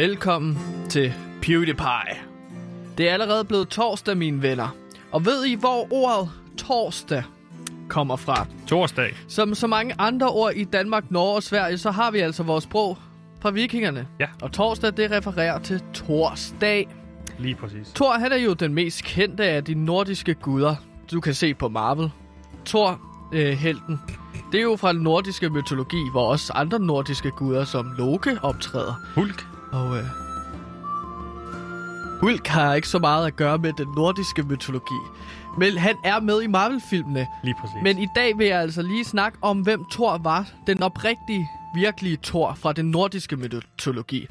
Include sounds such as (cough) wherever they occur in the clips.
Velkommen til PewDiePie. Det er allerede blevet torsdag, mine venner. Og ved I, hvor ordet torsdag kommer fra? Torsdag. Som så mange andre ord i Danmark, Norge og Sverige, så har vi altså vores sprog fra vikingerne. Ja. Og torsdag, det refererer til torsdag. Lige præcis. Thor, han er jo den mest kendte af de nordiske guder, du kan se på Marvel. Thor, øh, helten. Det er jo fra den nordiske mytologi, hvor også andre nordiske guder som Loke optræder. Hulk. Og øh, Hulk har ikke så meget at gøre med den nordiske mytologi. Men han er med i Marvel-filmene. Lige præcis. Men i dag vil jeg altså lige snakke om, hvem Thor var. Den oprigtige, virkelige Thor fra den nordiske mytologi.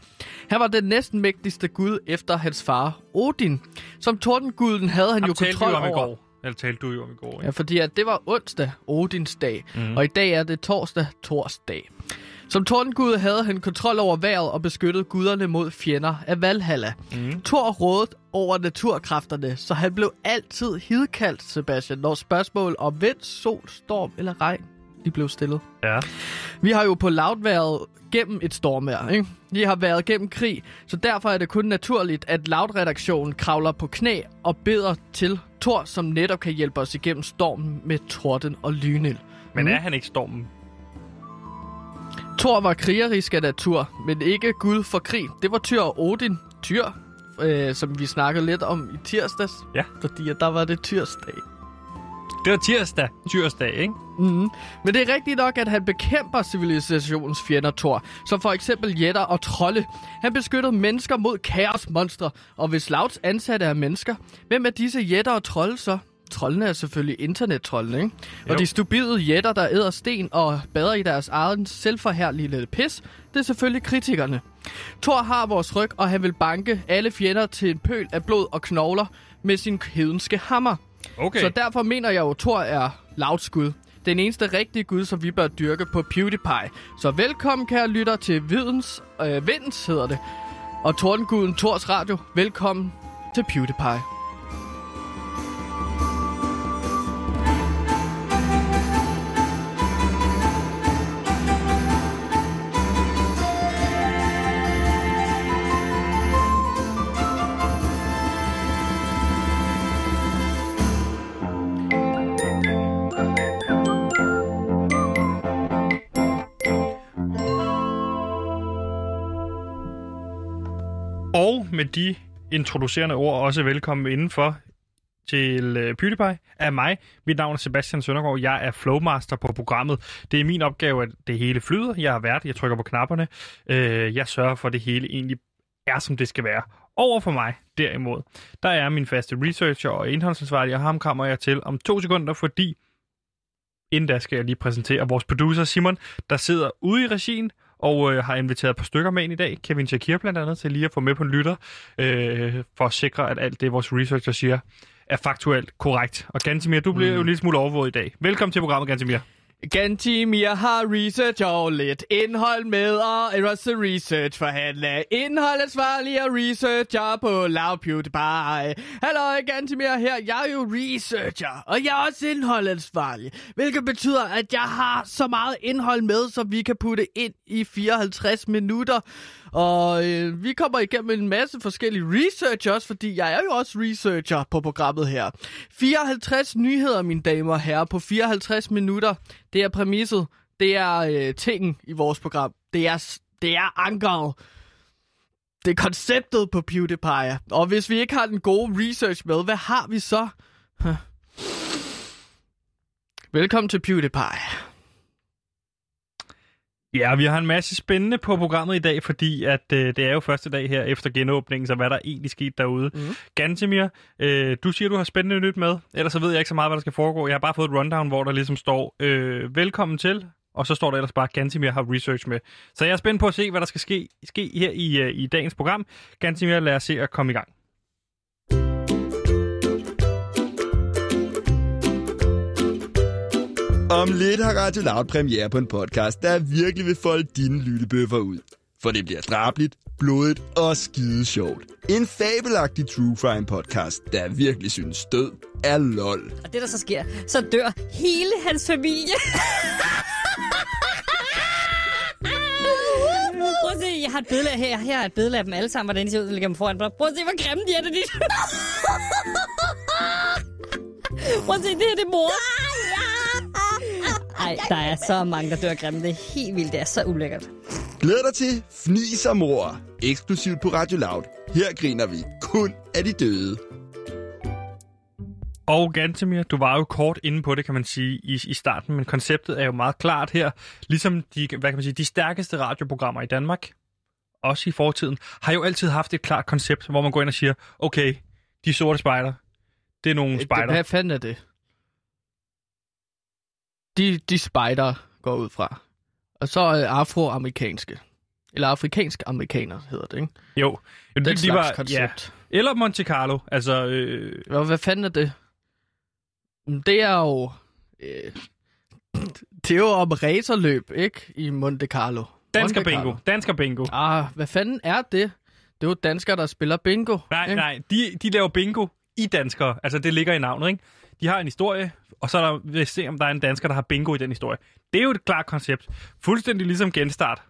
Han var den næsten mægtigste gud efter hans far, Odin. Som tordenguden havde han Ham jo kontrol om i over. går. Eller talte du jo om i går. Ja, fordi at det var onsdag, Odins dag, mm. og i dag er det torsdag, torsdag. Som tordengud havde han kontrol over vejret og beskyttede guderne mod fjender af Valhalla. Mm. Thor rådede over naturkræfterne, så han blev altid hidkaldt, Sebastian, når spørgsmål om vind, sol, storm eller regn de blev stillet. Ja. Vi har jo på Loud været gennem et stormvejr, ikke? Vi har været gennem krig, så derfor er det kun naturligt, at Loud-redaktionen kravler på knæ og beder til Thor, som netop kan hjælpe os igennem stormen med torden og lynild. Men er han ikke stormen? Thor var krigerisk af natur, men ikke gud for krig. Det var Tyr og Odin. Tyr, øh, som vi snakkede lidt om i tirsdags. Ja. Fordi der var det Tyrsdag. Det var tirsdag. Tirsdag, ikke? Mm-hmm. Men det er rigtigt nok, at han bekæmper civilisationens fjender Thor, som for eksempel jætter og trolde. Han beskyttede mennesker mod kaosmonstre, og hvis Louds ansatte er mennesker, hvem er disse jætter og trolde så? Trollene er selvfølgelig internettrollene, ikke? Jo. Og de stupide jætter, der æder sten og bader i deres egen selvforherlige pis, det er selvfølgelig kritikerne. Thor har vores ryg, og han vil banke alle fjender til en pøl af blod og knogler med sin hedenske hammer. Okay. Så derfor mener jeg jo, at Thor er Louds gud. Den eneste rigtige gud, som vi bør dyrke på PewDiePie. Så velkommen, kære lytter, til Videns, øh, Vindens, hedder det. Og Tordenguden Thors Radio, velkommen til PewDiePie. Og med de introducerende ord også velkommen indenfor til øh, PewDiePie af mig. Mit navn er Sebastian Søndergaard. Jeg er flowmaster på programmet. Det er min opgave, at det hele flyder. Jeg har været, jeg trykker på knapperne. Øh, jeg sørger for, at det hele egentlig er, som det skal være. Over for mig, derimod, der er min faste researcher og indholdsansvarlig, og ham kommer jeg til om to sekunder, fordi inden da skal jeg lige præsentere vores producer Simon, der sidder ude i regien og øh, har inviteret et par stykker med ind i dag. Kevin Shakir blandt andet til lige at få med på en lytter, øh, for at sikre, at alt det, vores researcher siger, er faktuelt korrekt. Og Gantimir, du bliver mm. jo en lille smule overvåget i dag. Velkommen til programmet, Gantimir. Gantimir har research og lidt indhold med, og er research for han er og researcher på Loud PewDiePie. Hallo, Gantimir her. Jeg er jo researcher, og jeg er også indholdansvarlig. Hvilket betyder, at jeg har så meget indhold med, som vi kan putte ind i 54 minutter. Og øh, vi kommer igennem en masse forskellige researchers, fordi jeg er jo også researcher på programmet her. 54 nyheder, mine damer og herrer, på 54 minutter. Det er præmisset. Det er øh, tingen i vores program. Det er, det er ankeret. Det er konceptet på PewDiePie. Og hvis vi ikke har den gode research med, hvad har vi så? Huh. Velkommen til PewDiePie. Ja, vi har en masse spændende på programmet i dag, fordi at øh, det er jo første dag her efter genåbningen, så hvad er der egentlig sket derude? Mm. Gantemir, øh, du siger, du har spændende nyt med, ellers så ved jeg ikke så meget, hvad der skal foregå. Jeg har bare fået et rundown, hvor der ligesom står, øh, velkommen til, og så står der ellers bare, Gantemir har research med. Så jeg er spændt på at se, hvad der skal ske, ske her i, øh, i dagens program. Gantemir, lad os se at komme i gang. Om lidt har Radio Loud premiere på en podcast, der virkelig vil folde dine lyttebøffer ud. For det bliver drabligt, blodigt og skide sjovt. En fabelagtig true crime podcast, der virkelig synes død er lol. Og det, der så sker, så dør hele hans familie. Prøv at se, jeg har et billede her. Her er et billede af dem alle sammen, hvordan de ser ud, der ligger dem foran. Prøv at se, hvor grimme de er, det de... Prøv at se, det her det er mor. Ej, der er så mange, der dør grimme. Det er helt vildt. Det er så ulækkert. Glæd dig til Fnis og Mor, eksklusivt på Radio Loud. Her griner vi kun af de døde. Og Gantemir, du var jo kort inde på det, kan man sige, i, i starten, men konceptet er jo meget klart her. Ligesom de, hvad kan man sige, de stærkeste radioprogrammer i Danmark, også i fortiden, har jo altid haft et klart koncept, hvor man går ind og siger, okay, de sorte spejder, det er nogle spejder. Hvad fanden er det? De, de spider går ud fra. Og så er afroamerikanske. Eller afrikanske amerikaner hedder det, ikke? Jo, Den de, de var, koncept. Ja. Eller Monte Carlo, altså... Øh, Hvad, hvad fanden er det? Det er jo... Øh, det er jo om racerløb, ikke? I Monte Carlo. dansker Monte bingo, Carlo. dansker bingo. Ah, hvad fanden er det? Det er jo danskere, der spiller bingo. Nej, ikke? nej, de, de laver bingo i danskere. Altså, det ligger i navnet, ikke? De har en historie, og så er der, vil se, om der er en dansker, der har bingo i den historie. Det er jo et klart koncept. Fuldstændig ligesom genstart.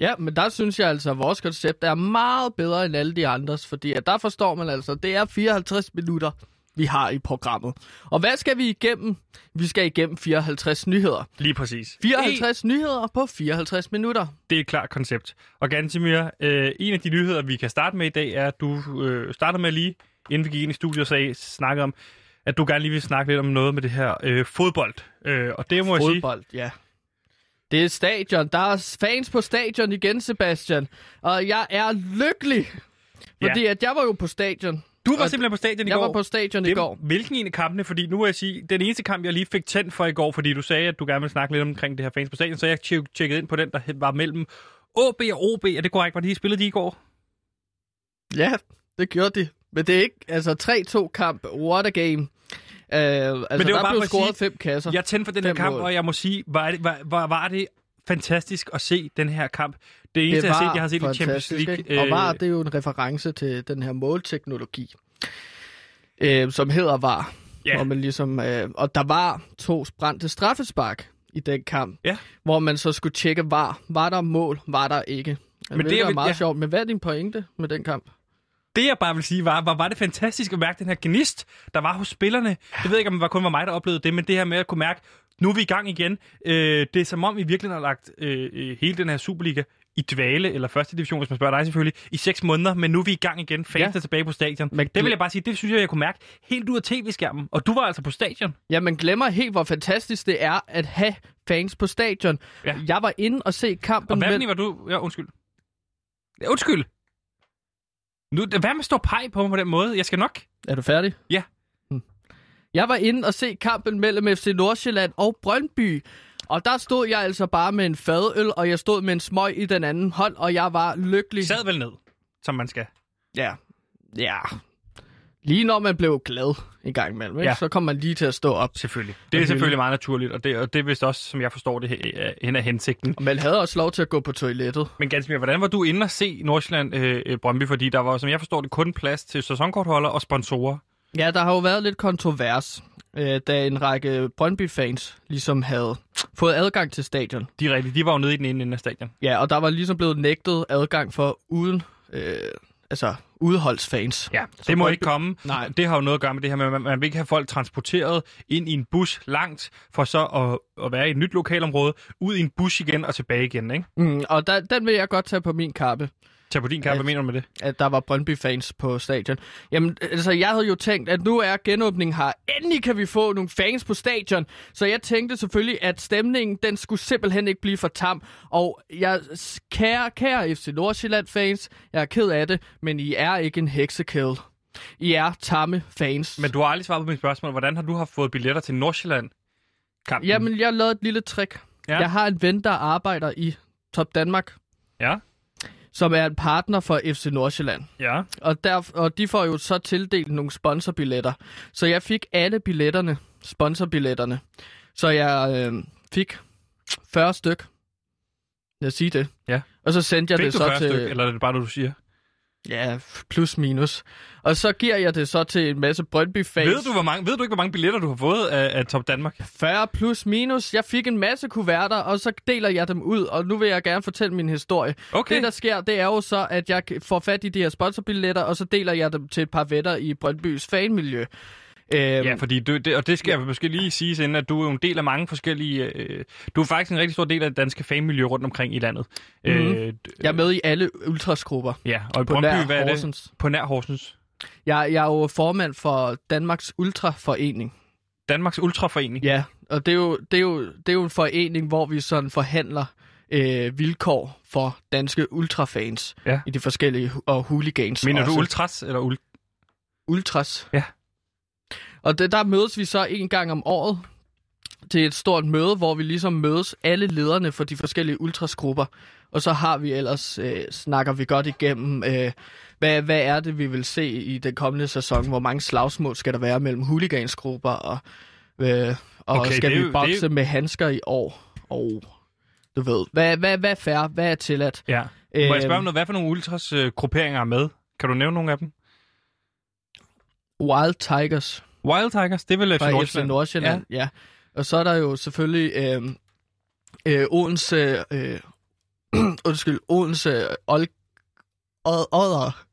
Ja, men der synes jeg altså, at vores koncept er meget bedre end alle de andres, fordi at der forstår man altså, det er 54 minutter, vi har i programmet. Og hvad skal vi igennem? Vi skal igennem 54 nyheder. Lige præcis. 54 nyheder på 54 minutter. Det er et klart koncept. Og Gantimir, øh, en af de nyheder, vi kan starte med i dag, er, at du øh, startede med lige, inden vi gik ind i studiet og sagde, snakkede om, at du gerne lige vil snakke lidt om noget med det her øh, fodbold. Øh, og det må jeg sige, Fodbold, ja. Det er stadion. Der er fans på stadion igen, Sebastian. Og jeg er lykkelig. Fordi at jeg var jo på stadion. du var simpelthen på stadion i Jeg går. var på stadion i Det- går. Hvilken en af kampene? Fordi nu må jeg sige, den eneste kamp, jeg lige fik tændt for i går, fordi du sagde, at du gerne ville snakke lidt omkring det her fans på stadion, så jeg tjek- tjekkede ind på den, der var mellem AB og OB. Er det korrekt? Var de spillede de i går? Ja, det gjorde de. Men det er ikke, altså 3-2 kamp, what a game. Uh, altså, var der bare blev scoret sige- fem kasser. Jeg tændte for den her kamp, mål. og jeg må sige, var det, var, var, var det fantastisk at se den her kamp. Det eneste, jeg har set, jeg har set i Champions League. ikke? Og VAR, det er jo en reference til den her målteknologi, øh, som hedder VAR. Ja. Hvor man ligesom, øh, og der var to brændte straffespark i den kamp, Ja. hvor man så skulle tjekke VAR. Var der mål? Var der ikke? Men det, det det er meget ja. sjovt. Men hvad er din pointe med den kamp? Det jeg bare vil sige var, var, var det fantastisk at mærke den her gnist, der var hos spillerne. Jeg ved ikke, om det var kun var mig, der oplevede det, men det her med at kunne mærke, nu er vi i gang igen. Øh, det er som om, vi virkelig har lagt øh, øh, hele den her Superliga i dvale, eller første division, hvis man spørger dig selvfølgelig, i seks måneder, men nu er vi i gang igen. Fans Ja. er tilbage på stadion. Men det vil jeg bare sige, det synes jeg, jeg kunne mærke helt ud af tv-skærmen. Og du var altså på stadion. Ja, man glemmer helt, hvor fantastisk det er at have fans på stadion. Ja. Jeg var inde og se kampen Og hvad mellem- var du? Ja, undskyld. Undskyld. Nu, hvad med at stå pege på mig på den måde? Jeg skal nok. Er du færdig? Ja. Hm. Jeg var inde og se kampen mellem FC Nordsjælland og Brøndby. Og der stod jeg altså bare med en fadøl, og jeg stod med en smøg i den anden hånd, og jeg var lykkelig. Sad vel ned, som man skal. Ja. Ja. Lige når man blev glad en gang imellem, ikke? Ja. så kom man lige til at stå op. Selvfølgelig. Det er selvfølgelig meget naturligt, og det, og det er vist også, som jeg forstår det, he- hen af hensigten. Og man havde også lov til at gå på toilettet. Men Gansmir, hvordan var du inde og se Nordsjælland øh, Brøndby? Fordi der var, som jeg forstår det, kun plads til sæsonkortholder og sponsorer. Ja, der har jo været lidt kontrovers, øh, da en række Brøndby-fans ligesom havde fået adgang til stadion. De, rigtige, de var jo nede i den ene ende af stadion. Ja, og der var ligesom blevet nægtet adgang for uden, øh, altså udholdsfans. Ja, Så det må Brøndby- ikke komme. Nej. Det har jo noget at gøre med det her med, at man, man vil ikke have folk transporteret ind i en bus langt, for så at, at være i et nyt lokalområde, ud i en bus igen og tilbage igen, ikke? Mm, og der, den vil jeg godt tage på min kappe, Tag på din kamp, hvad mener du med det? at der var Brøndby-fans på stadion. Jamen, altså, jeg havde jo tænkt, at nu er genåbningen her. Endelig kan vi få nogle fans på stadion. Så jeg tænkte selvfølgelig, at stemningen, den skulle simpelthen ikke blive for tam. Og jeg, kære, kære FC Nordsjælland-fans, jeg er ked af det, men I er ikke en heksekill. I er tamme fans. Men du har aldrig svaret på mit spørgsmål. Hvordan har du haft fået billetter til Nordsjælland? Kampen? Jamen, jeg lavede et lille trick. Ja. Jeg har en ven, der arbejder i Top Danmark, Ja, som er en partner for FC Nordsjælland. ja. Og, der, og de får jo så tildelt nogle sponsorbilletter. Så jeg fik alle billetterne, sponsorbilletterne. Så jeg øh, fik 40 styk. Lad os sige det. Ja. Og så sendte jeg Fik det så 40 til... styk, eller er det bare du siger? Ja, plus minus. Og så giver jeg det så til en masse Brøndby-fans. Ved du, hvor mange, ved du ikke, hvor mange billetter du har fået af, af Top Danmark? 40 plus minus. Jeg fik en masse kuverter, og så deler jeg dem ud, og nu vil jeg gerne fortælle min historie. Okay. Det, der sker, det er jo så, at jeg får fat i de her sponsorbilletter, og så deler jeg dem til et par vetter i Brøndbys fanmiljø. Øhm, Ja, fordi du, det, og det skal jeg måske lige sige inden, at du er jo en del af mange forskellige... Øh, du er faktisk en rigtig stor del af det danske fanmiljø rundt omkring i landet. Mhm. Øh, jeg er med i alle ultrasgrupper Ja, og i på Brøndby, nær hvad er det? Horsens. På nær Horsens. Jeg, jeg er jo formand for Danmarks Ultraforening. Danmarks Ultraforening. Ja, og det er jo, det er jo, det er jo en forening, hvor vi sådan forhandler øh, vilkår for danske ultrafans Ja. i de forskellige og hooligans. Mener også. du Ultras eller ul... Ultras. Ja. Og det, der mødes vi så en gang om året til et stort møde, hvor vi ligesom mødes alle lederne for de forskellige ultrasgrupper. Og så har vi ellers, øh, snakker vi godt igennem, øh, hvad, hvad er det, vi vil se i den kommende sæson? Hvor mange slagsmål skal der være mellem hooligansgrupper? Og, øh, og Okay, skal vi bokse det med handsker i år? Og du ved, hvad, hvad, hvad er fair? Hvad er tilladt? Ja. Må jeg Øhm, spørge om noget? Hvad for nogle Ultras øh, grupperinger er med? Kan du nævne nogle af dem? Wild Tigers. Wild Tigers, det er vel FC fra FC Nordsjælland? Ja. ja. Og så er der jo selvfølgelig øh, øh, Odense, øh, (clears throat) undskyld, Odense Ol, Od, Odder.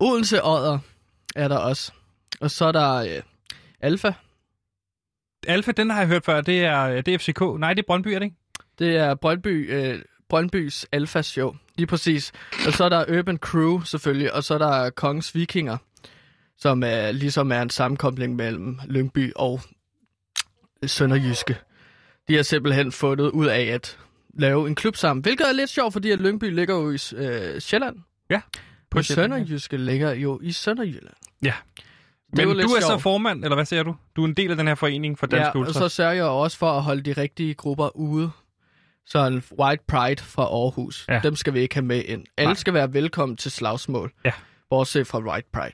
Odense Odder er der også. Og så er der øh, Alfa. Alfa, den har jeg hørt før. Det er, det er FCK. Nej, det er Brøndby, er det ikke? Det er Brøndby, øh, Brøndbys Alfa Show. Lige præcis. Og så er der Urban Crew selvfølgelig, og så er der Kongens Vikinger, som er, ligesom er en sammenkobling mellem Lyngby og Sønderjyske. De har simpelthen fundet ud af at lave en klub sammen, hvilket er lidt sjovt, fordi at Lyngby ligger jo i øh, Sjælland. Ja, på ja. Sønderjyske ligger jo i Sønderjylland. Ja. Men du er så sjovt. formand, eller hvad siger du? Du er en del af den her forening for Danske Ja, og Ultras. så sørger jeg også for at holde de rigtige grupper ude. Så en White Pride fra Aarhus, ja. dem skal vi ikke have med ind. Alle Nej. skal være velkommen til slagsmål, Ja. bortset fra White Pride.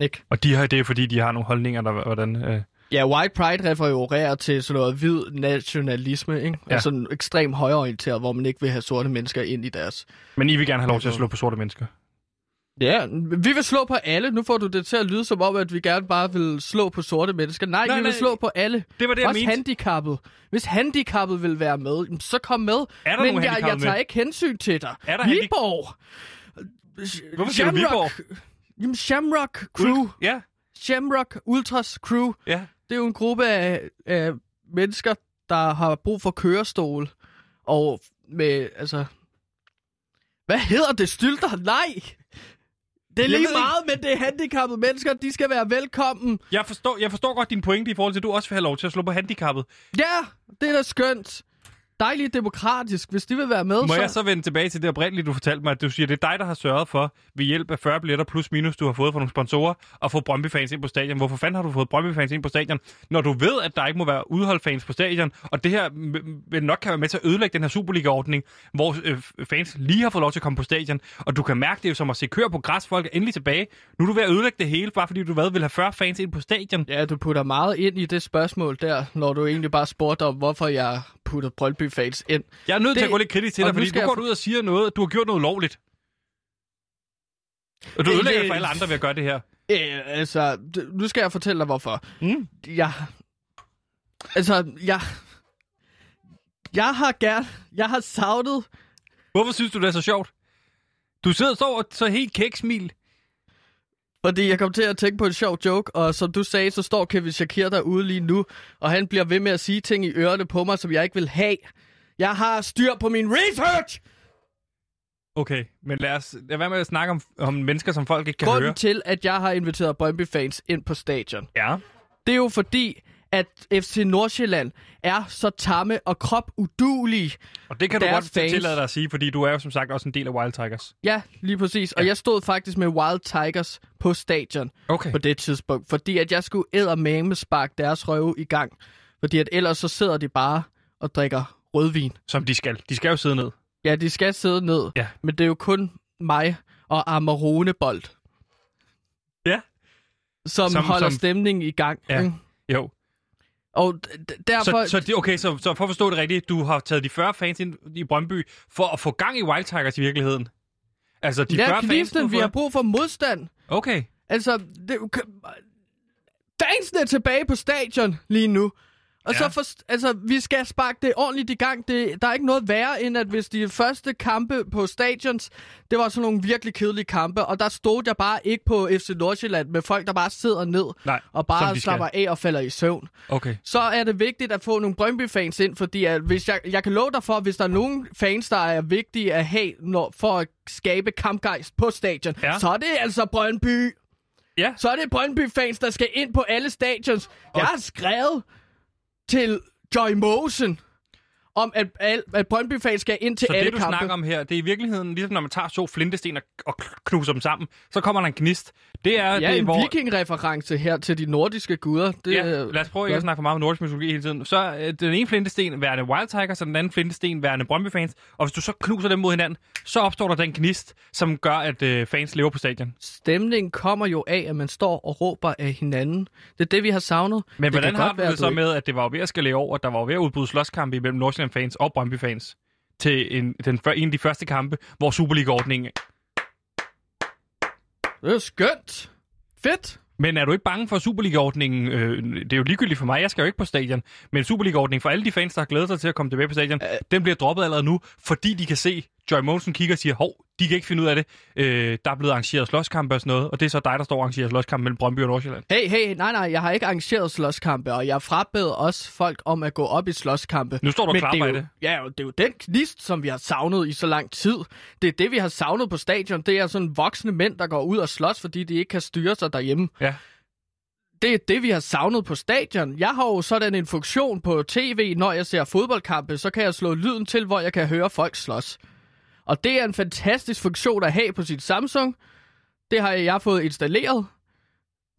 Ikke? Og de har, det er fordi, de har nogle holdninger, der hvordan... Øh... Ja, White Pride refererer til sådan noget hvid nationalisme, ikke? Ja. Altså en ekstrem højorienteret, hvor man ikke vil have sorte mennesker ind i deres... Men I vil gerne have lov til at slå på sorte mennesker. Ja, vi vil slå på alle. Nu får du det til at lyde som om, at vi gerne bare vil slå på sorte mennesker. Nej, Nej, vi vil nej. slå på alle. Det var det, jeg Også mente. handicappet. Hvis handicappet vil være med, så kom med. Er der Men jeg, jeg tager med? ikke hensyn til dig. Er der Viborg! Hvorfor siger du Viborg? Jamen, Shamrock Crew. Ja, Shamrock Ultras Crew. ja. Det er jo en gruppe af, af mennesker, der har brug for kørestol. Og med, altså... Hvad hedder det? Stylter? Nej! Det er Jeg lige ved ikke. meget, men det er handicappede mennesker. De skal være velkommen. Jeg forstår, jeg forstår godt din pointe i forhold til, at du også vil have lov til at slå på handicappet. Ja, det er da skønt. Dejligt demokratisk, hvis de vil være med. Må jeg så vende tilbage til det oprindelige, du fortalte mig, at du siger, at det er dig, der har sørget for, ved hjælp af 40 billetter plus minus, du har fået fra nogle sponsorer, at få Brøndby-fans ind på stadion. Hvorfor fanden har du fået Brøndby-fans ind på stadion, når du ved, at der ikke må være udholdfans på stadion, og det her vil nok kan være med til at ødelægge den her Superliga-ordning, hvor øh, fans lige har fået lov til at komme på stadion, og du kan mærke, det jo som at se kør på græs, folk er endelig tilbage. Nu er du ved at ødelægge det hele, bare fordi du hvad, vil have 40 fans ind på stadion. Ja, du putter meget ind i det spørgsmål der, når du egentlig bare spurgte om, hvorfor jeg putter Brøndby-fans ind. Jeg er nødt til Det- at gå lidt kritisk til dig, fordi du jeg går for- ud og siger noget, du har gjort noget lovligt. Og du ødelægger for alle andre ved at gøre det her. Øh, altså, nu skal jeg fortælle dig, hvorfor. Mm. Jeg... Altså, jeg... Jeg har gerne... Jeg har savnet... Hvorfor synes du, det er så sjovt? Du sidder står og så helt kæksmil. Fordi jeg kom til at tænke på en sjov joke, og som du sagde, så står Kevin Shakir derude lige nu, og han bliver ved med at sige ting i ørerne på mig, som jeg ikke vil have. Jeg har styr på min research! Okay, men lad os lad være med at snakke om, om mennesker, som folk ikke kan Grunden høre. til, at jeg har inviteret Brøndby-fans ind på stadion, Ja. det er jo fordi, at FC Nordsjælland er så tamme og kropudulige. Og det kan du godt fans. tillade dig at sige, fordi du er jo som sagt også en del af Wild Tigers. Ja, lige præcis. Og jeg stod faktisk med Wild Tigers på stadion Okay. på det tidspunkt, fordi at jeg skulle eddermame sparke deres røve i gang. Fordi at ellers så sidder de bare og drikker rødvin. Som de skal. De skal jo sidde ned. Ja, de skal sidde ned, Ja. men det er jo kun mig og Amarone Bold, Ja. som, Som- holder som... stemningen i gang. Ja. ikke? Jo. Og derfor... Så, så, det, okay, så, så for at forstå det rigtigt, du har taget de 40 fans ind i Brøndby for at få gang i Wild Tigers i virkeligheden. Altså, de ja, 40 fans, gnisten, du vi har brug for modstand. Okay. Altså, det, fansene er tilbage på stadion lige nu. Og Ja. så for, altså, vi skal sparke det ordentligt i gang. Det, der er ikke noget værre, end at hvis de første kampe på stadions, det var sådan nogle virkelig kedelige kampe, og der stod jeg bare ikke på FC Nordsjælland med folk, der bare sidder ned Nej, og bare slapper af og falder i søvn. Okay. Så er det vigtigt at få nogle Brøndby-fans ind, fordi at hvis jeg, jeg kan love dig for, at hvis der er nogen fans, der er vigtige at have når, for at skabe kampgejst på stadion, Ja. så er det altså Brøndby. Ja. Så er det Brøndby-fans, der skal ind på alle stadions. Jeg har skrevet til Joy Mosen om, at, al- at Brøndby-fans skal ind til Så alle det, du kampe. snakker om her, det er i virkeligheden, ligesom når man tager to flintesten og, og knuser dem sammen, så kommer der en gnist. Det er Ja, det, en hvor... viking-reference her til de nordiske guder. Det, Ja, lad os prøve ikke at snakke for meget om nordisk mytologi hele tiden. Så er den ene flintesten værende Wild Tigers, og den anden flintesten værende Brøndby-fans. Og hvis du så knuser dem mod hinanden, så opstår der den gnist, som gør, at øh, fans lever på stadion. Stemningen kommer jo af, at man står og råber af hinanden. Det er det, vi har savnet. Men det hvordan har du det så med, at det var ved at skalere over, at der var ved at udbryde slåskampe imellem Nordsjælland-fans og Brøndby-fans til en, den, en af de første kampe, hvor Superliga-ordningen... Det er skønt. Fedt. Men er du ikke bange for Superliga-ordningen? Øh, det er jo ligegyldigt for mig, jeg skal jo ikke på stadion. Men Superliga-ordningen for alle de fans, der har glædet sig til at komme tilbage på stadion, Øh. den bliver droppet allerede nu, fordi de kan se, Joy Monsen kigger og siger, hov, de kan ikke finde ud af det. Øh, der er blevet arrangeret slåskampe og sådan noget, og det er så dig, der står og arrangerer slåskampe mellem Brøndby og Nordsjælland. Hey, hey, nej, nej, jeg har ikke arrangeret slåskampe, og jeg frabeder også folk om at gå op i slåskampe. Nu står du og Men klapper det er det. jo, ja, jo, det er jo den knist, som vi har savnet i så lang tid. Det er det, vi har savnet på stadion. Det er sådan voksne mænd, der går ud og slås, fordi de ikke kan styre sig derhjemme. Ja. Det er det, vi har savnet på stadion. Jeg har jo sådan en funktion på tv, når jeg ser fodboldkampe, så kan jeg slå lyden til, hvor jeg kan høre folk slås. Og det er en fantastisk funktion at have på sit Samsung. Det har jeg fået installeret.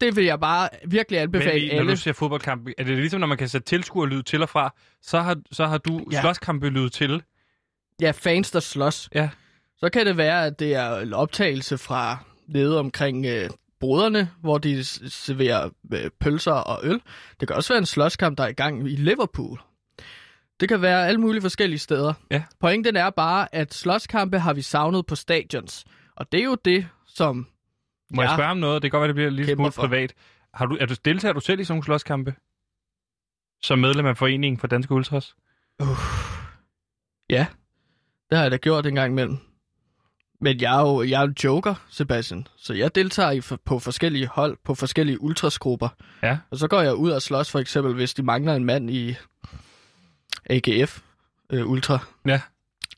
Det vil jeg bare virkelig Men anbefale lige, når alle. du ser fodboldkampe, er det ligesom, når man kan sætte tilskuerlyd til og fra, så har, så har du Ja. slåskampe-lyd til. Ja, fans, der slås. Ja. Så kan det være, at det er en optagelse fra nede omkring øh, broderne, hvor de serverer øh, pølser og øl. Det kan også være en slåskamp, der er i gang i Liverpool. Det kan være alle mulige forskellige steder. Ja. Pointen er bare, at slåskampe har vi savnet på stadions. Og det er jo det, som... Må jeg Ja. spørge om noget? Det kan godt være, det bliver en Kæmper smule for. privat. Har du, er du, deltager du selv i sådan nogle slåskampe? Som medlem af Foreningen for Danske Ultras? Ja, det har jeg da gjort en gang imellem. Men jeg er jo jeg er jo joker, Sebastian. Så jeg deltager i, på forskellige hold, på forskellige ultrasgrupper. Ja. Og så går jeg ud og slås for eksempel, hvis de mangler en mand i AGF øh, Ultra. Ja.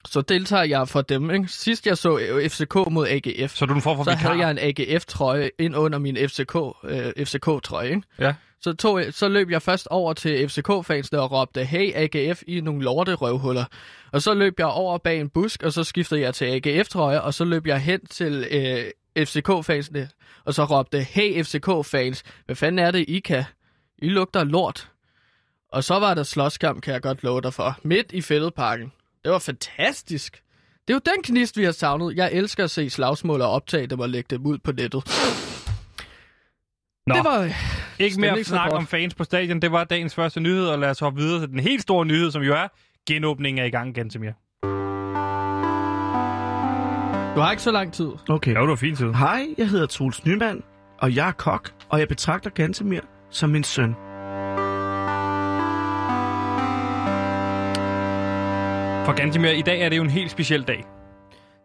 Så deltager jeg for dem. Ikke? Sidst jeg så øh, FCK mod AGF, Så er du en form for så vikar? havde jeg en AGF-trøje ind under min FCK, øh, FCK-trøje. Ikke? Ja. Så, tog jeg, så løb jeg først over til FCK-fansene og råbte, hey AGF i nogle lorte røvhuller. Og så løb jeg over bag en busk, og så skiftede jeg til AGF-trøje, og så løb jeg hen til øh, FCK-fansene, og så råbte, hey FCK-fans, hvad fanden er det, I kan? I lugter lort. Og så var der slåskamp, kan jeg godt love dig for, midt i fældeparken. Det var fantastisk. Det er jo den knist, vi har savnet. Jeg elsker at se slagsmål og optage dem og lægge dem ud på nettet. Nå, Det var... ikke mere snak om fans på stadion. Det var dagens første nyhed, og lad os hoppe videre til den helt store nyhed, som jo er, genåbningen er i gang, Gantemir. Du har ikke så lang tid. Okay. Ja, det var fint tid. Hej, jeg hedder Troels Nyman, og jeg er kok, og jeg betragter Gantemir som min søn. For Gantemir, i dag er det jo en helt speciel dag.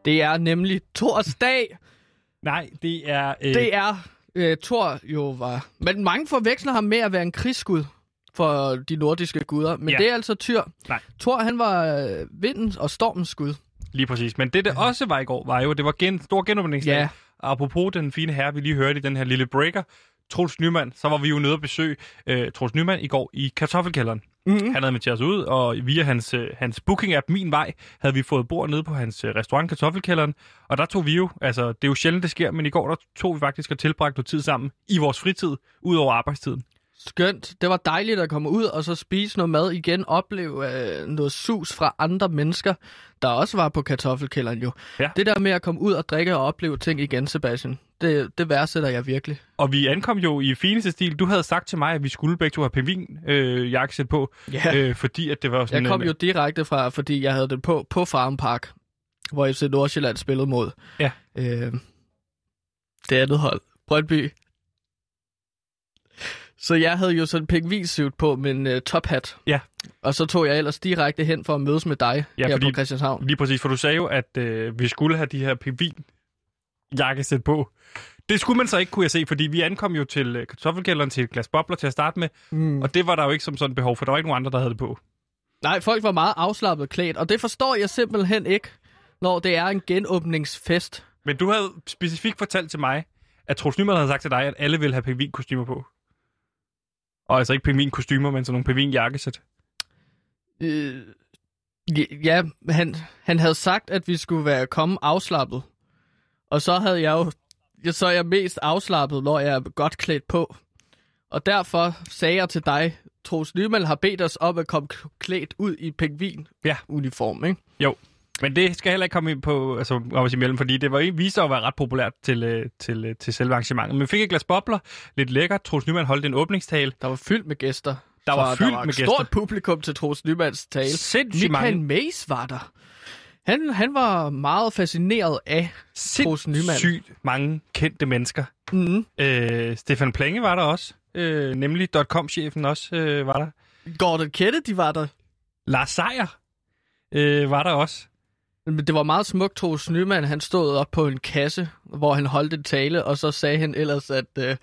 Det er nemlig torsdag. (laughs) Nej, det er... Øh, Det er øh, Thor jo var... Men mange forveksler ham med at være en krigsskud for de nordiske guder. Men Ja. det er altså Tyr. Nej. Thor, han var øh, vindens og stormens skud. Lige præcis. Men det, der også var i går, var jo, det var gen, stor genåbningsdag. Ja. Apropos den fine herre, vi lige hørte i den her lille breaker, Troels Nyman, så var vi jo nede og besøge øh, Troels Nyman i går i kartoffelkælderen. Mm-hmm. Han havde inviteret os ud, og via hans, øh, hans booking-app Min Vej, havde vi fået bord nede på hans øh, restaurant Kartoffelkælderen. Og der tog vi jo, altså det er jo sjældent, det sker, men i går der tog vi faktisk og tilbragte noget tid sammen i vores fritid, ud over arbejdstiden. Skønt. Det var dejligt at komme ud og så spise noget mad igen. Opleve øh, noget sus fra andre mennesker, der også var på kartoffelkælderen jo. Ja. Det der med at komme ud og drikke og opleve ting igen, Sebastian, det, det værdsætter jeg virkelig. Og vi ankom jo i fineste stil. Du havde sagt til mig, at vi skulle begge to have pingvin øh, jakkesæt på, Ja. øh, fordi at det var sådan Jeg kom en, jo direkte fra, fordi jeg havde det på på Farm Park. hvor FC Nordsjælland spillede mod Ja. øh, det andet hold, Brøndby. Så jeg havde jo sådan en pingvinsuit på med en øh, tophat. Ja. Og så tog jeg ellers direkte hen for at mødes med dig Ja, her fordi- på Christianshavn. Lige præcis, for du sagde jo, at øh, vi skulle have de her pingvin jakkesæt på. Det skulle man så ikke, kunne jeg se, fordi vi ankom jo til øh, kartoffelkælderen til et glas bobler til at starte med, Mm. og det var der jo ikke som sådan behov for. Der var ikke nogen andre, der havde det på. Nej, folk var meget afslappet klædt, og det forstår jeg simpelthen ikke, når det er en genåbningsfest. Men du havde specifikt fortalt til mig, at Troels Nyman havde sagt til dig, at alle ville have pingvinkostymer på. Og altså ikke pingvinkostymer, men sådan nogle pingvinjakkesæt. Øh, ja, han, han havde sagt, at vi skulle være komme afslappet. Og så havde jeg jo, ja, så er jeg mest afslappet, når jeg er godt klædt på. Og derfor sagde jeg til dig, Troels Nyman har bedt os om at komme klædt ud i pingvin-uniform, ikke? Jo, men det skal heller ikke komme ind på altså, om imellem, fordi det var, viste sig at være ret populært til, øh, til, øh, til selve arrangementet. Men vi fik et glas bobler, lidt lækkert. Troels Nyman holdt en åbningstale. Der var fyldt med gæster. Der var fyldt der var med et gæster. stort publikum til Troels Nymans tale. Sindssygt Michael mange, Mays var der. Han, han var meget fascineret af Troels Nyman. sindssygt mange kendte mennesker. mm, Øh, Stefan Plenge var der også. Øh, nemlig .com-chefen også øh, var der. Gordon Kennedy var der. Lars Seier øh, var der også. Men det var meget smukt, Troels Nyman. Han stod op på en kasse, hvor han holdt en tale, og så sagde han ellers, at, øh,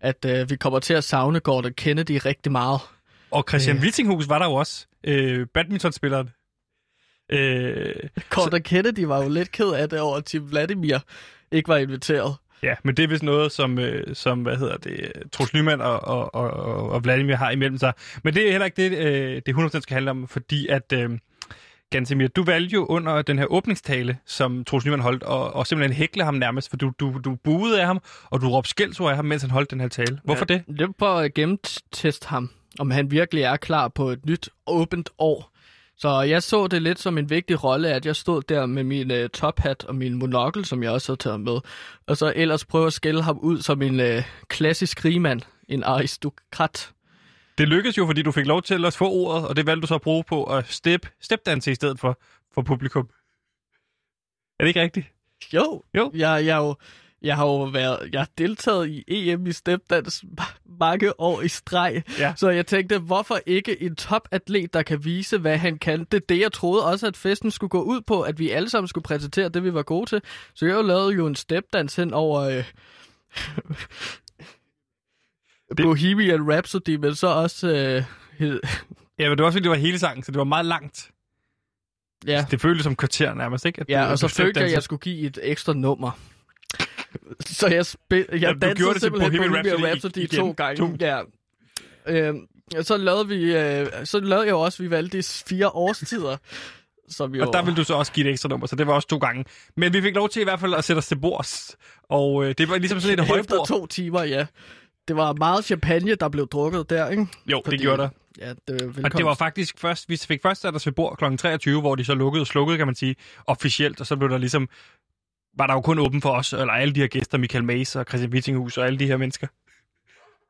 at øh, vi kommer til at savne Gordon Kennedy rigtig meget. Og Christian Øh. Wittinghus var der jo også. Øh, badmintonspilleren. Øh, Gordon Kennedy var jo lidt ked af det over, at Tim Vladimir ikke var inviteret. ja, men det er vist noget, som, øh, som hvad hedder det, Troels Nyman og, og, og, og Vladimir har imellem sig. Men det er heller ikke det, øh, det 100% skal handle om, fordi at... Øh, Gansimir, du valgte jo under den her åbningstale, som Troels Nyman holdt, og, og simpelthen hækle ham nærmest, for du, du, du buede af ham, og du råbte skældsord af ham, mens han holdt den her tale. Hvorfor det? Det var for at gennemteste ham, om han virkelig er klar på et nyt, åbent år. Så jeg så det lidt som en vigtig rolle, at jeg stod der med min uh, tophat og min monokkel, som jeg også havde taget med. Og så ellers prøve at skælde ham ud som en uh, klassisk rigmand, en aristokrat. Det lykkedes jo, fordi du fik lov til at få ordet, og det valgte du så at bruge på at step, stepdanse i stedet for, for publikum. Er det ikke rigtigt? Jo, Jo. Jeg, jeg, jo, jeg har jo været, jeg har deltaget i EM i stepdans ma- mange år i streg. Ja. Så jeg tænkte, hvorfor ikke en topatlet, der kan vise, hvad han kan? Det er det, jeg troede også, at festen skulle gå ud på, at vi alle sammen skulle præsentere det, vi var gode til. Så jeg lavede jo en stepdans hen over øh, Bohemian Rhapsody, men så også... Øh, hed- (laughs) Ja, men det var også, fordi det var hele sangen, så det var meget langt. ja, Det føltes som kvarter nærmest, ikke? At ja, du- og så følte jeg, at jeg skulle give et ekstra nummer. (laughs) Så jeg, spil, jeg Jamen, dansede det til simpelthen Bohemian Bohemian Rhapsody Rhapsody, igen. to gange. To. Ja. Øhm, så lavede vi, øh, så lavede jeg også, vi valgte fire årstider. Som jo, Og der ville du så også give et ekstra nummer, så det var også to gange. Men vi fik lov til i hvert fald at sætte os til bords. Og øh, det var ligesom sådan et Efter højbord. to timer, ja. Det var meget champagne, der blev drukket der, ikke? Jo, Fordi- det gjorde der. Ja, det. Og det var faktisk først, vi fik først sat os ved bord kl. 23, hvor de så lukkede og slukkede, kan man sige, officielt, og så blev der ligesom, var der jo kun åben for os, eller alle de her gæster, Michael Mays og Christian Wittinghus og alle de her mennesker.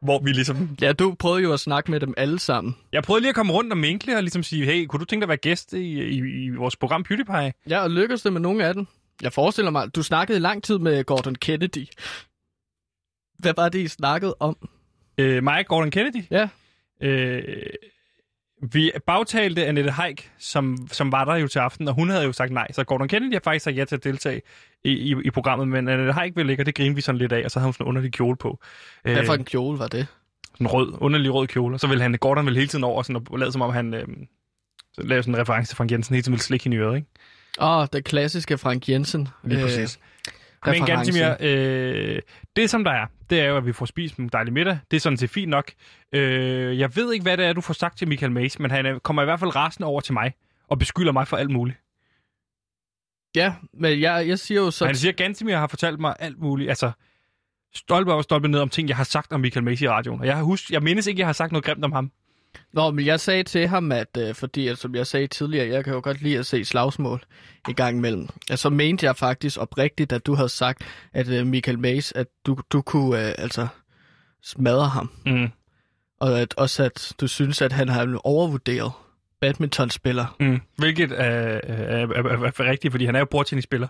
Hvor vi ligesom... Ja, du prøvede jo at snakke med dem alle sammen. Jeg prøvede lige at komme rundt og minkle og ligesom sige, hey, kunne du tænke dig at være gæst i, i, i vores program PewDiePie? Ja, og lykkedes det med nogle af dem? Jeg forestiller mig, du snakkede i lang tid med Gordon Kennedy. Hvad var det, I snakkede om? Øh, mig Gordon Kennedy. Ja. Øh, vi bagtalte Annette Haik, som, som var der jo til aften, og hun havde jo sagt nej. Så Gordon Kennedy har faktisk sagt ja til at deltage i, i, i programmet, men Annette Haik ville ikke, og det grinede vi sådan lidt af, og så havde hun sådan en underlig kjole på. Øh, Hvad for en kjole var det? en rød, underlig rød kjole, og så ville han, Gordon ville hele tiden over sådan, og lade som om han øh, lavede sådan en reference til Frank Jensen, hele tiden ville slikke hende i øret, ikke? Åh, oh, det klassiske Frank Jensen. Lige præcis. Men reference. Gantimir, øh, det som der er, det er jo, at vi får spist en dejlig middag. Det er sådan set fint nok. Øh, jeg ved ikke, hvad det er, du får sagt til Michael Mays, men han er- kommer i hvert fald rasende over til mig og beskylder mig for alt muligt. Ja, men jeg, jeg siger jo så... Han siger, at Gantimir har fortalt mig alt muligt. Altså, stolpe op og stolpe ned om ting, jeg har sagt om Michael Mays i radioen. Og jeg, har husk, jeg mindes ikke, jeg har sagt noget grimt om ham. Nå, men jeg sagde til ham, at øh, fordi, at, som jeg sagde tidligere, jeg kan jo godt lide at se slagsmål i gang imellem. Ja, så mente jeg faktisk oprigtigt, at du havde sagt, at øh, Michael Mays, at du, du kunne øh, altså smadre ham. Mm. Og at, også at du synes, at han har overvurderet badmintonspiller. Mm. Hvilket er, er, er, er, er rigtigt, fordi han er jo bordtennisspiller.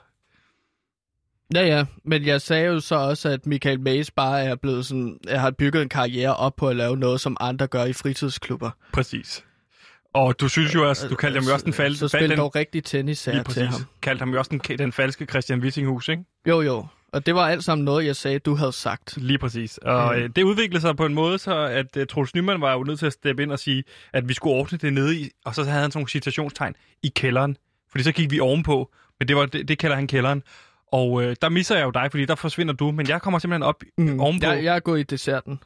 Ja, ja, men jeg sagde jo så også, at Michael Mays bare er blevet sådan, jeg har bygget en karriere op på at lave noget, som andre gør i fritidsklubber. Præcis. Og du synes jo også, du kaldte ham jo også den falske... Så spil dog rigtig tennis her til ham. Kaldte ham jo også den, den falske Christian Wissinghus, ikke? Jo, jo. Og det var alt sammen noget, jeg sagde, du havde sagt. Lige præcis. Og Mm. mm. det udviklede sig på en måde, så at uh, Troels Nyman var jo nødt til at steppe ind og sige, at vi skulle ordne det nede i, og så havde han sådan nogle citationstegn, i kælderen. Fordi så gik vi ovenpå, men det, var, det, det kalder han kælderen. Og øh, der misser jeg jo dig, fordi der forsvinder du, men jeg kommer simpelthen op mm. ovenpå. Jeg, jeg er gået i desserten.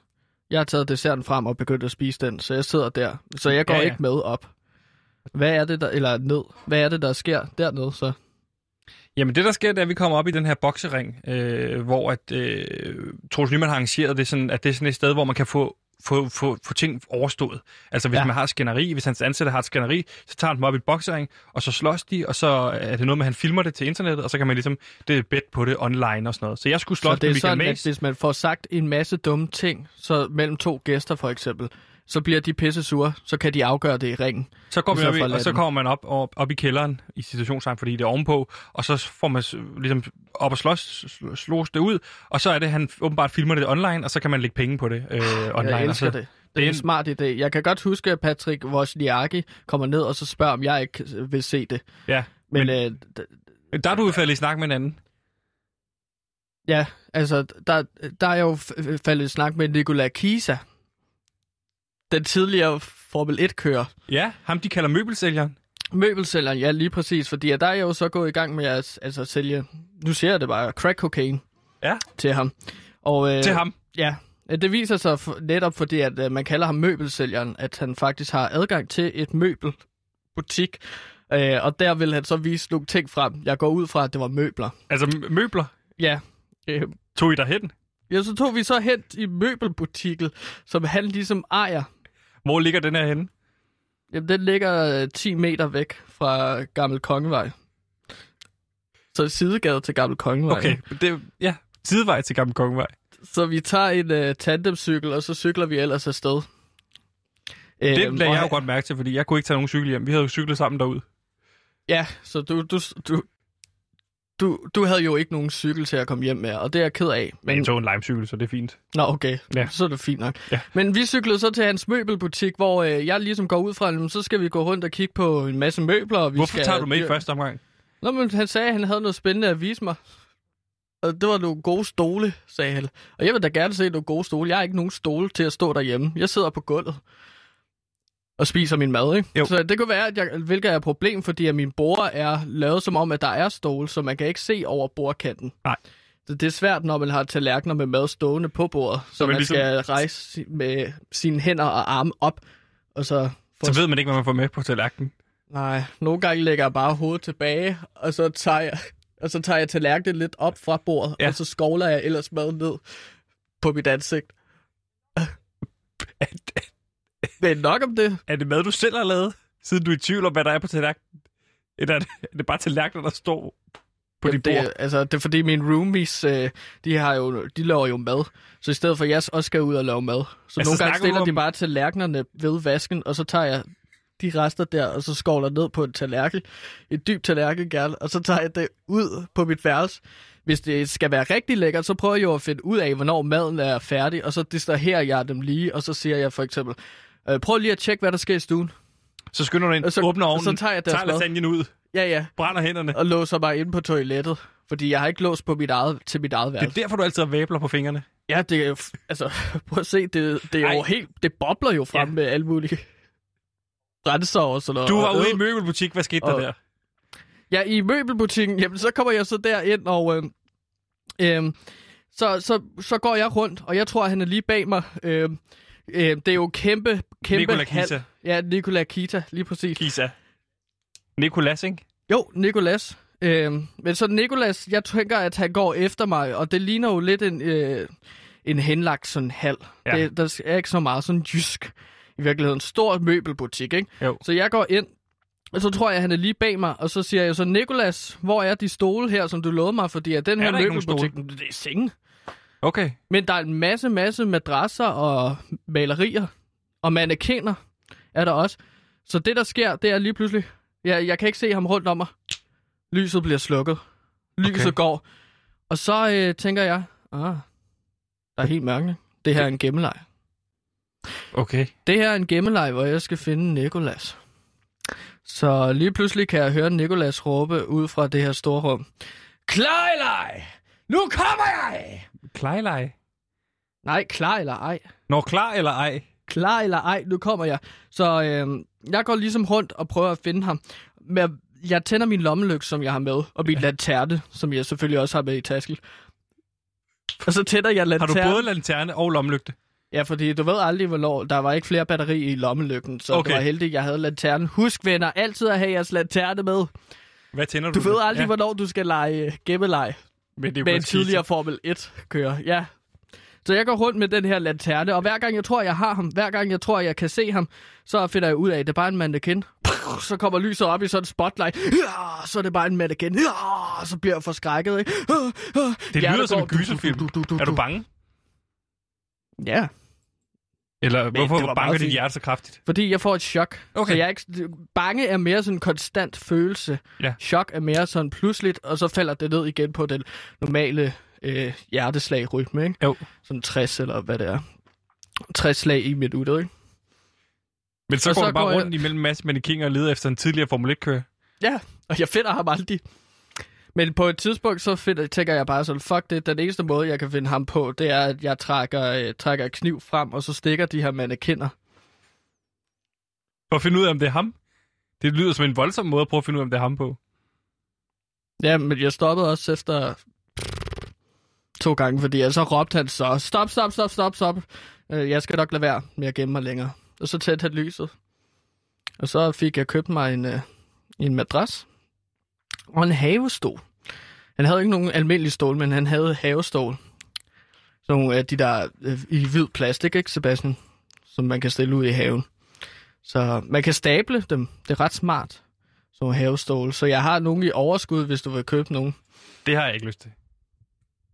Jeg har taget desserten frem og begyndt at spise den, så jeg sidder der. Så jeg går Ja, ja, ikke med op. Hvad er det der, eller ned? Hvad er det, der sker dernede så? Jamen det, der sker, det er, at vi kommer op i den her boksering, øh, hvor at, øh, Troels Nyman har arrangeret det sådan, at det er sådan et sted, hvor man kan få få, få, få ting overstået. Altså hvis ja. Man har skænderi, hvis hans ansatte har et skænderi, så tager han dem op i et boksering, og så slås de, og så er det noget med, at han filmer det til internettet, og så kan man ligesom, det er bet på det online og sådan noget. Så jeg skulle Så slås det med er Michael sådan, at Mays. hvis man får sagt en masse dumme ting, så mellem to gæster for eksempel, så bliver de pisse sure, så kan de afgøre det i ringen. Så går I stedet op i, og så kommer man op, op, op i kælderen i situationstegn, fordi det er ovenpå, og så får man ligesom op og slås, sl- slås det ud, og så er det, han åbenbart filmer det online, og så kan man lægge penge på det øh, online. Jeg og elsker så, det. Det er en smart idé. Jeg kan godt huske, at Patrick Wozniacki kommer ned og så spørger, om jeg ikke vil se det. Ja, Men, men, øh, der er du faldet i snak med en anden. ja, altså, der, der er jo f- faldet i snak med Nikola Kisa. Den tidligere Formel 1-kører. Ja, ham de kalder møbelsælgeren. Møbelsælgeren, ja, lige præcis. Fordi at der er jeg jo så gået i gang med at altså, sælge, nu ser jeg det bare, crack cocaine Ja, til ham. Og, øh, til ham. Ja, øh, det viser sig for, netop fordi, at øh, man kalder ham møbelsælgeren, at han faktisk har adgang til et møbelbutik. Øh, og der vil han så vise nogle ting frem. Jeg går ud fra, at det var møbler. Altså møbler. Ja. Øh, Tog I derhen? ja, så tog vi så hen i møbelbutikken, som han ligesom ejer. Hvor ligger den her henne? Jamen, den ligger øh, 10 meter væk fra Gammel Kongevej. Så sidegade til Gammel Kongevej. Okay, det, ja, sidevej til Gamle Kongevej. Så vi tager en uh, tandemcykel, og så cykler vi ellers afsted. Det Øhm, lagde jeg jo godt mærke til, fordi jeg kunne ikke tage nogen cykel hjem. Vi havde jo cyklet sammen derud. Ja, så du, du, du, du, du havde jo ikke nogen cykel til at komme hjem med, og det er jeg ked af. Men jeg tog en limecykel, så det er fint. Nå, okay. Ja. Så er det fint nok. Ja. Men vi cyklede så til hans møbelbutik, hvor øh, jeg ligesom går ud fra, at så skal vi gå rundt og kigge på en masse møbler. Og vi Hvorfor skal, tager du med i første omgang? Nå, men han sagde, at han havde noget spændende at vise mig. Og det var nogle gode stole, sagde han. Og jeg vil da gerne se nogle gode stole. Jeg har ikke nogen stole til at stå derhjemme. Jeg sidder på gulvet og spiser min mad, ikke? Jo. Så det kunne være, at jeg, hvilket er et problem, fordi at min bord er lavet som om, at der er stole, så man kan ikke se over bordkanten. Nej. Så det er svært, når man har tallerkener med mad stående på bordet, så, man man ligesom- skal rejse med sine hænder og arme op, og så... få- Så ved man ikke, hvad man får med på tallerkenen. Nej, nogle gange lægger jeg bare hovedet tilbage, og så tager jeg, og så tager jeg tallerkenen lidt op fra bordet, ja. og så skovler jeg ellers mad ned på mit ansigt. (laughs) Men nok om det. Er det mad, du selv har lavet, siden du er i tvivl om, hvad der er på tallerkenen? Eller er det, er det bare tallerkener, der står på Jamen, dit bord? det, altså, det er fordi mine roomies, øh, de, har jo, de laver jo mad. Så i stedet for, at jeg også skal ud og lave mad. Så Altså, nogle gange stiller om- de bare tallerkenerne ved vasken, og så tager jeg de rester der, og så skovler ned på en tallerken. Et dybt tallerken gerne, og så tager jeg det ud på mit værelse. Hvis det skal være rigtig lækkert, så prøver jeg jo at finde ud af, hvornår maden er færdig, og så distraherer jeg dem lige, og så siger jeg for eksempel, øh, prøv lige at tjekke, hvad der sker i stuen. Så skynder du ind, Og så- åbner ovnen, så tager jeg tager lasagnen ud, Ja, ja, brænder hænderne. og låser mig ind på toilettet, fordi jeg har ikke låst på mit eget, til mit eget Det værelse. er derfor, du altid har væbler på fingrene. Ja, det er jo, altså, (laughs) prøv at se, det, det er Ej. jo helt, det bobler jo frem Ja. med alle mulige (laughs) brændsår og sådan noget. Du var og ude i møbelbutik. Hvad skete der Og- der? Ja, i møbelbutikken, jamen så kommer jeg så derind, og øh, øh, så, så, så går jeg rundt, og jeg tror, at han er lige bag mig. Øh, øh, det er jo kæmpe, kæmpe Nikola Kita. Ja, Nikola Kita, lige præcis. Kisa. Nikolas, ikke? Jo, Nikolas. Øh, men så Nikolas, jeg tænker, at han går efter mig, og det ligner jo lidt en, øh, en henlagt sådan hal. Ja. Det, der er ikke så meget sådan jysk. I virkeligheden stor møbelbutik, ikke? Jo. Så jeg går ind, og så tror jeg, at han er lige bag mig, og så siger jeg så, Nikolas, hvor er de stole her, som du lovede mig? Fordi at den Er her møbelbutik, det er senge. Okay. Men der er en masse, masse madrasser og malerier, og mannequiner er der også. Så det, der sker, det er lige pludselig... Jeg, jeg kan ikke se ham rundt om mig. Lyset bliver slukket. Lyset Okay. okay. går. Og så øh, tænker jeg, ah, der er helt mørkt. Det her er en gemmeleg. Okay. Det her er en gemmeleg, hvor jeg skal finde Nikolas. Så lige pludselig kan jeg høre Nikolas råbe ud fra det her store rum. Klejlej! Nu kommer jeg! Klejlej. Nej, klar eller ej. Når klar eller ej? Klar eller ej, nu kommer jeg. Så øh, jeg går ligesom rundt og prøver at finde ham. Men jeg tænder min lommelygte, som jeg har med, og min lanterne, som jeg selvfølgelig også har med i tasken. Og så tænder jeg Har lanterne. du både lanterne og lommelygte? Ja, fordi du ved aldrig, hvornår. Der var ikke flere batteri i lommelygten, så Okay. det var heldigt, jeg havde lanternen. Husk, venner, altid at have jeres lanterne med. Hvad tænder du? Du ved med? aldrig, ja. hvornår du skal lege uh, gemmeleg Men det er med en tidligere Formel 1-kører. Ja. Så jeg går rundt med den her lanterne, og hver gang jeg tror, jeg har ham, hver gang jeg tror, jeg kan se ham, så finder jeg ud af, at det er bare en mannequin. Så kommer lyset op i sådan en spotlight. Ja, så er det bare en mannequin. Ja, så bliver jeg forskrækket. Ikke? Det lyder som en gyserfilm. Er du bange? Ja, Eller hvorfor det var banker dit hjerte så kraftigt? fordi jeg får et chok. Okay. Så jeg er ikke, bange er mere sådan en konstant følelse. Ja. Chok er mere sådan pludseligt, og så falder det ned igen på den normale øh, hjerteslag-rytme. Ikke? Jo. Sådan 60 eller hvad det er. 60 slag i minuttet, ikke? Men så Og går så du bare går jeg- rundt imellem en masse mannequiner og leder efter en tidligere Formel 1-kører. Ja, og jeg finder ham aldrig. Men på et tidspunkt, så finder, tænker jeg bare sådan, fuck det, den eneste måde, jeg kan finde ham på, det er, at jeg trækker, øh, trækker kniv frem, og så stikker de her mannequiner. For at finde ud af, om det er ham. Det lyder som en voldsom måde at prøve at finde ud af, om det er ham på. Ja, men jeg stoppede også efter to gange, fordi jeg så råbte han så, stop, stop, stop, stop, stop. Øh, Jeg skal nok lade være med at gemme mig længere. Og så tændte han lyset. Og så fik jeg købt mig en, øh, en madras og en havestol. Han havde ikke nogen almindelig stol, men han havde havestol. Sådan nogle af de der øh, i hvid plastik, ikke Sebastian? Som man kan stille ud i haven. Så man kan stable dem. Det er ret smart. Sådan nogle havestol. Så jeg har nogle i overskud, hvis du vil købe nogen. Det har jeg ikke lyst til.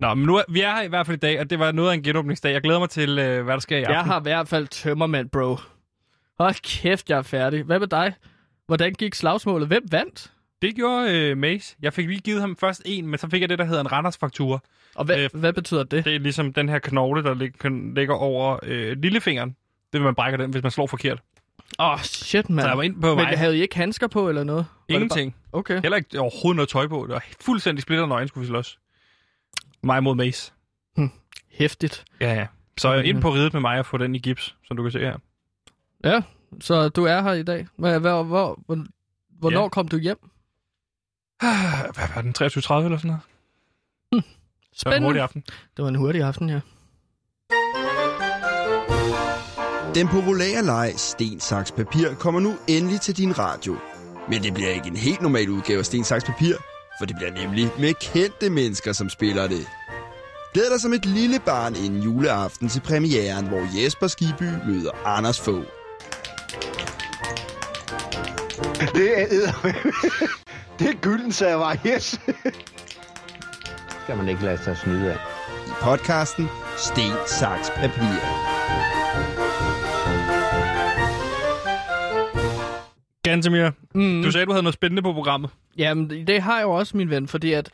Nå, men nu er, vi er her i hvert fald i dag, og det var noget af en genåbningsdag. Jeg glæder mig til, øh, hvad der sker i aften. Jeg har i hvert fald tømmermand, bro. Hold kæft, jeg er færdig. Hvad med dig? Hvordan gik slagsmålet? Hvem vandt? Det gjorde øh, Mace. Jeg fik lige givet ham først en, men så fik jeg det, der hedder en Randers-faktura. Og hvad, Øh, hvad betyder det? Det er ligesom den her knogle, der lig- ligger over øh, lillefingeren. Det vil man brækker den, hvis man slår forkert. Åh, oh, shit, mand. Så jeg var inde på Men mig. havde I ikke handsker på eller noget? Var Ingenting. Bare... Okay. Heller ikke overhovedet noget tøj på. Det var fuldstændig splitter nøgen, skulle vi slås. Mig mod Mace. Hæftigt. Ja, ja. Så jeg er ind på ridet med mig og få den i gips, som du kan se her. Ja, så du er her i dag. Hvad, hvor, hvor, hvornår Ja. kom du hjem? (sighs) Hvad var den? 23.30 eller sådan noget? Så var det en Spændende. hurtig aften. Det var en hurtig aften, ja. Den populære leg Sten, Saks, Papir kommer nu endelig til din radio. Men det bliver ikke en helt normal udgave af Sten, Saks, Papir, for det bliver nemlig med kendte mennesker, som spiller det. Glæd dig som et lille barn inden juleaften til premieren, hvor Jesper Skiby møder Anders Fogh. Det er Det er gylden server, yes. skal man ikke lade sig snyde af. I podcasten Sten, Saks, Papir. Gantemir, Mm. du sagde, du havde noget spændende på programmet. Jamen, det det har jeg jo også, min ven, fordi at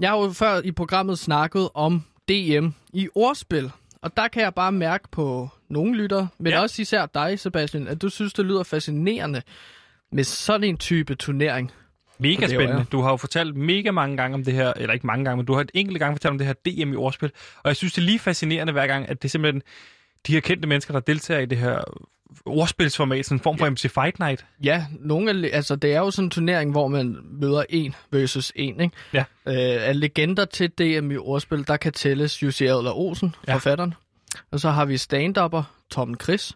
jeg har jo før i programmet snakket om DM i ordspil. Og der kan jeg bare mærke på nogle lytter, men ja. også især dig, Sebastian, at du synes, det lyder fascinerende med sådan en type turnering. Mega spændende. ja. Du har jo fortalt mega mange gange om det her, eller ikke mange gange, men du har et enkelt gang fortalt om det her DM i ordspil. Og jeg synes, det er lige fascinerende hver gang, at det er simpelthen de her kendte mennesker, der deltager i det her ordspilsformat, sådan en form for MC Fight Night. Ja, nogle af, altså det er jo sådan en turnering, hvor man møder en versus en, ikke? Ja. Øh, af legender til DM i ordspil, der kan tælles Jussi Adler Olsen, Ja. ja. forfatteren. Og så har vi stand-upper, Tom Chris.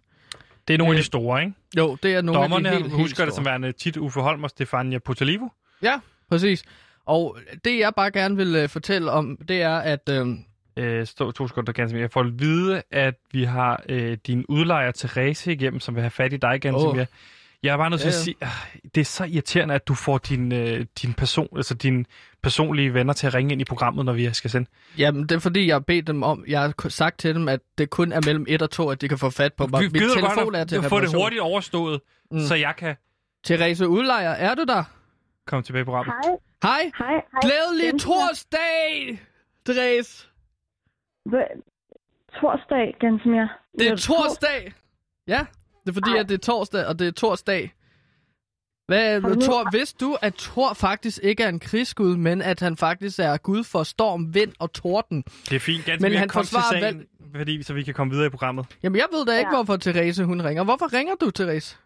Det er nogle af Øh, de store, ikke? Jo, det er nogle Dommerne af de helt, husker helt det som store. værende tit Uffe Holm og Stefania Potalivo. Ja, præcis. Og det jeg bare gerne vil uh, fortælle om, det er, at øh, Øh, stå to sekunder, Gansimir. Jeg får at vide, at vi har øh, din udlejer Therese igennem, som vil have fat i dig, Gansimir. Åh. Jeg er bare nødt til Ja, at ja. sige, ah, det er så irriterende, at du får din, øh, din person, altså dine personlige venner til at ringe ind i programmet, når vi skal sende. Jamen, det er fordi, jeg har bedt dem om, jeg har sagt til dem, at det kun er mellem 1 og 2, at de kan få fat på mig. Vi Mit gider telefon godt er at, til at få det hurtigt overstået, mm. Så jeg kan Therese Udlejer, er du der? komme tilbage på programmet. Hej, Hej! hej, hej. Glædelig torsdag, Therese! Torsdag, Gansimir. Det er torsdag! Ja, det er fordi, Ej. at det er torsdag, og det er torsdag. Hvad, Thor, vidste du, at Thor faktisk ikke er en krigsgud, men at han faktisk er gud for storm, vind og torden? Det er fint, ganske Men han til forsvarer sagen, fordi, så vi kan komme videre i programmet. Jamen, jeg ved da ikke, Ja. hvorfor Therese hun ringer. Hvorfor ringer du, Therese?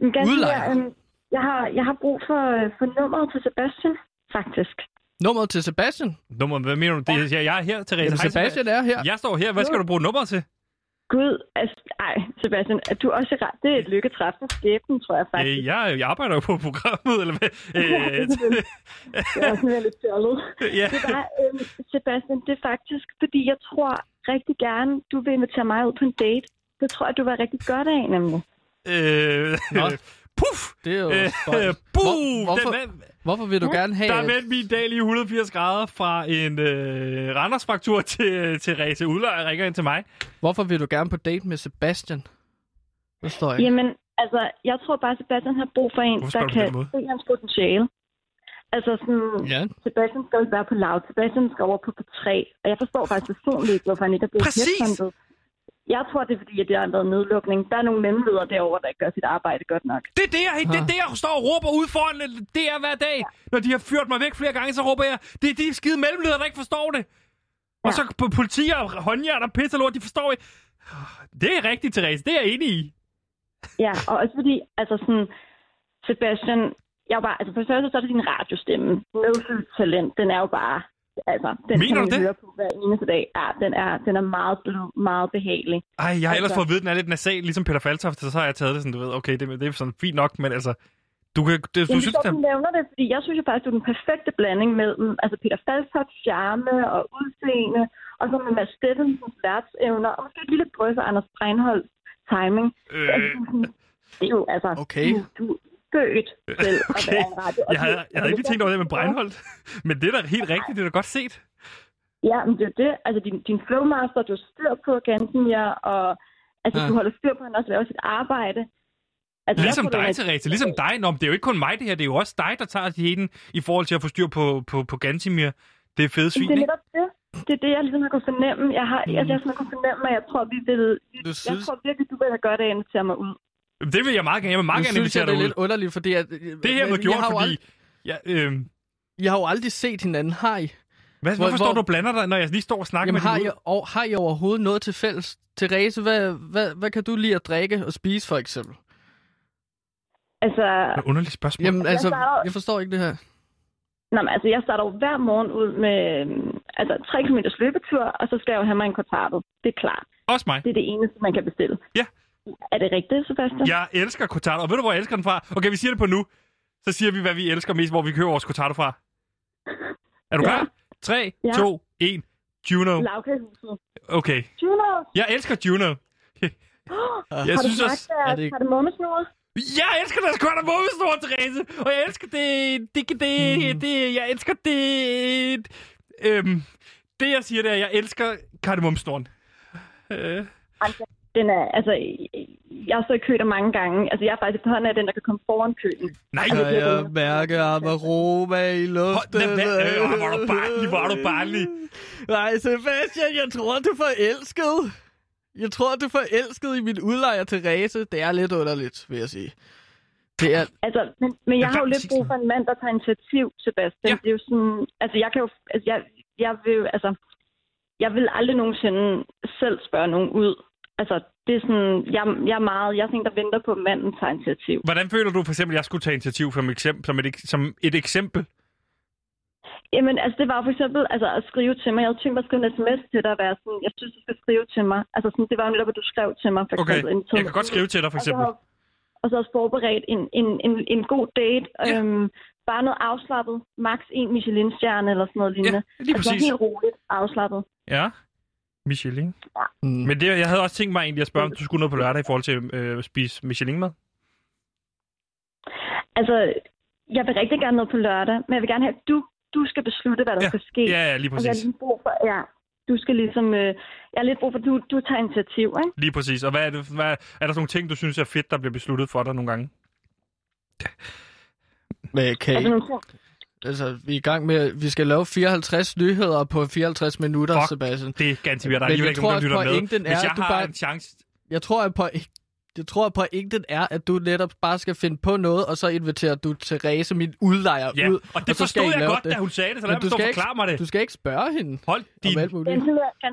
Gansimir, Udlejer. øhm, jeg, har, jeg har brug for, øh, for nummeret til Sebastian, faktisk. Nummeret til Sebastian? Nummer, hvad mener du? Det, jeg, jeg er her, Therese. Jamen, Hej, Sebastian er her. Jeg står her. Hvad skal du bruge nummeret til? Gud, altså, ej, Sebastian, er du også ret? Det er et lykketræf for skæbnen, tror jeg faktisk. Øh, jeg, jeg arbejder jo på programmet, eller hvad? (laughs) Øh, Det er også noget lidt fjollet. (laughs) ja. Det var, øhm, Sebastian, det er faktisk, fordi jeg tror rigtig gerne, du vil invitere mig ud på en date. Det tror jeg, du var rigtig godt af, nemlig. Øh, Nå. (laughs) puff! Det er jo Øh, buh! Hvor- hvorfor, Den er- hvorfor vil du gerne have... Der er vendt min dag lige 180 grader fra en øh, Randersfraktur til Therese Udlejer ringer ind til mig. Hvorfor vil du gerne på date med Sebastian? Det står ikke. Jamen, altså, jeg tror bare, Sebastian har brug for en, Hvorfor der på kan se hans potentiale. Altså sådan, Ja. Sebastian skal jo ikke være på lav. Sebastian skal over på P3. Og jeg forstår faktisk personligt ikke, hvorfor han ikke er blevet Præcis! Jeg tror, det er fordi, at det har været nedlukning. Der er nogle mellemledere derovre, der ikke gør sit arbejde godt nok. Det er det, jeg, det, er det, jeg står og råber ud foran det er hver dag. Når de har fyrt mig væk flere gange, så råber jeg, det er de skide mellemledere, der ikke forstår det. Og Ja. så på politi og håndjern og pisse og lort, de forstår ikke. Det er rigtigt, Therese. Det er jeg enig i. Ja, og også fordi, altså sådan, Sebastian, jeg bare, altså for første, så er det din radiostemme. Medfyldt talent, den er jo bare, altså, den Mener kan du det? høre på hver eneste dag. Ja, den er, den er meget blød, meget behagelig. Ej, jeg har ellers Altså- fået at vide, at den er lidt nasal, ligesom Peter Faltoft, så har jeg taget det sådan, du ved, okay, det, det er sådan fint nok, men altså, du, kan, det, du Jamen, synes, det du nævner det, fordi jeg synes jo faktisk, det er den perfekte blanding mellem altså Peter Falstofts charme og udseende, og så med Mads Steffensens værtsevner, og måske et lille drøs af Anders Breinholds timing. øh, Det er jo altså, Okay. du, du er født til at (laughs) okay. være en radio. Jeg havde, jeg havde ikke lige tænkt over det med Breinholt, (laughs) men det er da helt rigtigt, det er da godt set. Ja, men det er det. Altså, din, din flowmaster, du styr på Gantemir, og altså, Ja. du holder styr på, at han også laver sit arbejde. Altså, jeg Ligesom dig, rigtig- Therese. Ligesom dig. Nå, men det er jo ikke kun mig, det her. Det er jo også dig, der tager tiden i forhold til at få styr på, på, på Gantimir. Det er fede Men svin, det er netop det. Det er det, jeg ligesom har kunnet fornemme. Jeg har, mm. altså, jeg har sådan kunnet fornemme, at jeg tror, vi vil... Du Jeg synes, tror virkelig, du vil have godt af at invitere mig ud. Det vil jeg meget gerne. Jeg vil meget nu gerne synes jeg, det er lidt underligt, fordi... At, Det her er men gjort, jeg fordi... Ald- Ja, øh, jeg har jo aldrig set hinanden. Har I? hvad, Hvor- hvorfor står hvor- du og blander dig, når jeg lige står og snakker Jamen, med har I, og, har I overhovedet noget til fælles? Therese, hvad, hvad, hvad kan du lide at drikke og spise, for eksempel? Altså, Hvad underligt spørgsmål. Jamen, altså, starter- jeg forstår ikke det her. nå, men, altså, jeg starter jo hver morgen ud med øhm, altså, 3 km løbetur, og så skal jeg jo have mig en cortado. Det er klart. Også mig. Det er det eneste, man kan bestille. Ja. Er det rigtigt, Sebastian? Jeg elsker cortado. Og ved du, hvor jeg elsker den fra? Okay, vi siger det på nu. Så siger vi, hvad vi elsker mest, hvor vi køber vores cortado fra. Er du Ja. klar? 3, Ja. 2, 1. Juno. Lavkagehuset. Okay. Juno! Jeg elsker Juno. Jeg (gasps) Jeg har synes du også... er det ikke- kardemommesnore? Jeg elsker deres kardemommesnor, Therese. Og jeg elsker det... Det, det, det, det jeg elsker det... Øhm, det, jeg siger, det er, at jeg elsker kardemommesnoren. Øh, Den er, altså, jeg har stået i kø der mange gange. Altså, jeg er faktisk efterhånden af den, der kan komme foran køen. nej, Ej, Kan jeg mærke aroma i luften? Hold da, øh, hvor er du barnlig, hvor er du barnlig. Nej, Sebastian, jeg tror, du er forelsket. Jeg tror, du er forelsket i min udlejer Therese. Det er lidt underligt, vil jeg sige. Det er... Altså, men, men jeg har jo lidt brug for en mand, der tager initiativ, Sebastian. Ja. Det er jo sådan, altså jeg kan jo, altså jeg, jeg vil altså, jeg vil aldrig nogensinde selv spørge nogen ud. Altså, det er sådan, jeg, jeg er meget, jeg er sådan der venter på, at manden tager initiativ. Hvordan føler du for eksempel, at jeg skulle tage initiativ som, eksempel, som, et, som et eksempel? Jamen, altså, det var for eksempel altså, at skrive til mig. Jeg havde tænkt mig at skrive en sms til dig, og være sådan, jeg synes, du skal skrive til mig. Altså, sådan, det var jo netop, at du skrev til mig, for Okay, eksempel. en jeg kan godt skrive til dig, for Og så eksempel. Og så også forberedt en, en, en, en god date. Ja. Øhm, bare noget afslappet. Max en Michelin-stjerne eller sådan noget lignende. lige altså præcis. helt roligt afslappet. Ja. Michelin. Mm. Men det, jeg havde også tænkt mig egentlig at spørge, om du skulle noget på lørdag i forhold til øh, at spise Michelin-mad. altså, jeg vil rigtig gerne noget på lørdag, men jeg vil gerne have, at du, du skal beslutte, hvad der Ja, skal ske. Ja, ja, lige Og jeg har præcis. brug for, ja, du skal ligesom, øh, jeg har lidt brug for, at du, du tager initiativ, ikke? Lige præcis. Og hvad er, det, hvad, er der sådan nogle ting, du synes er fedt, der bliver besluttet for dig nogle gange? Men kan Altså I, nogle ting. Altså, vi er i gang med, vi skal lave 54 nyheder på 54 minutter, Fuck. Sebastian. Det er ganske mere, der er Men alligevel jeg ikke tror, nogen, der at lytter med. pointen er, Hvis jeg at du bare- en chance... Jeg tror, at på, jeg tror, at pointen er, at du netop bare skal finde på noget, og så inviterer du Therese, min udlejer, Ja, ud. og det så skal I forstod jeg godt, da hun sagde det, så lad mig du stå og forklare mig det. Du skal ikke spørge hende Hold din... om alt muligt. Ganske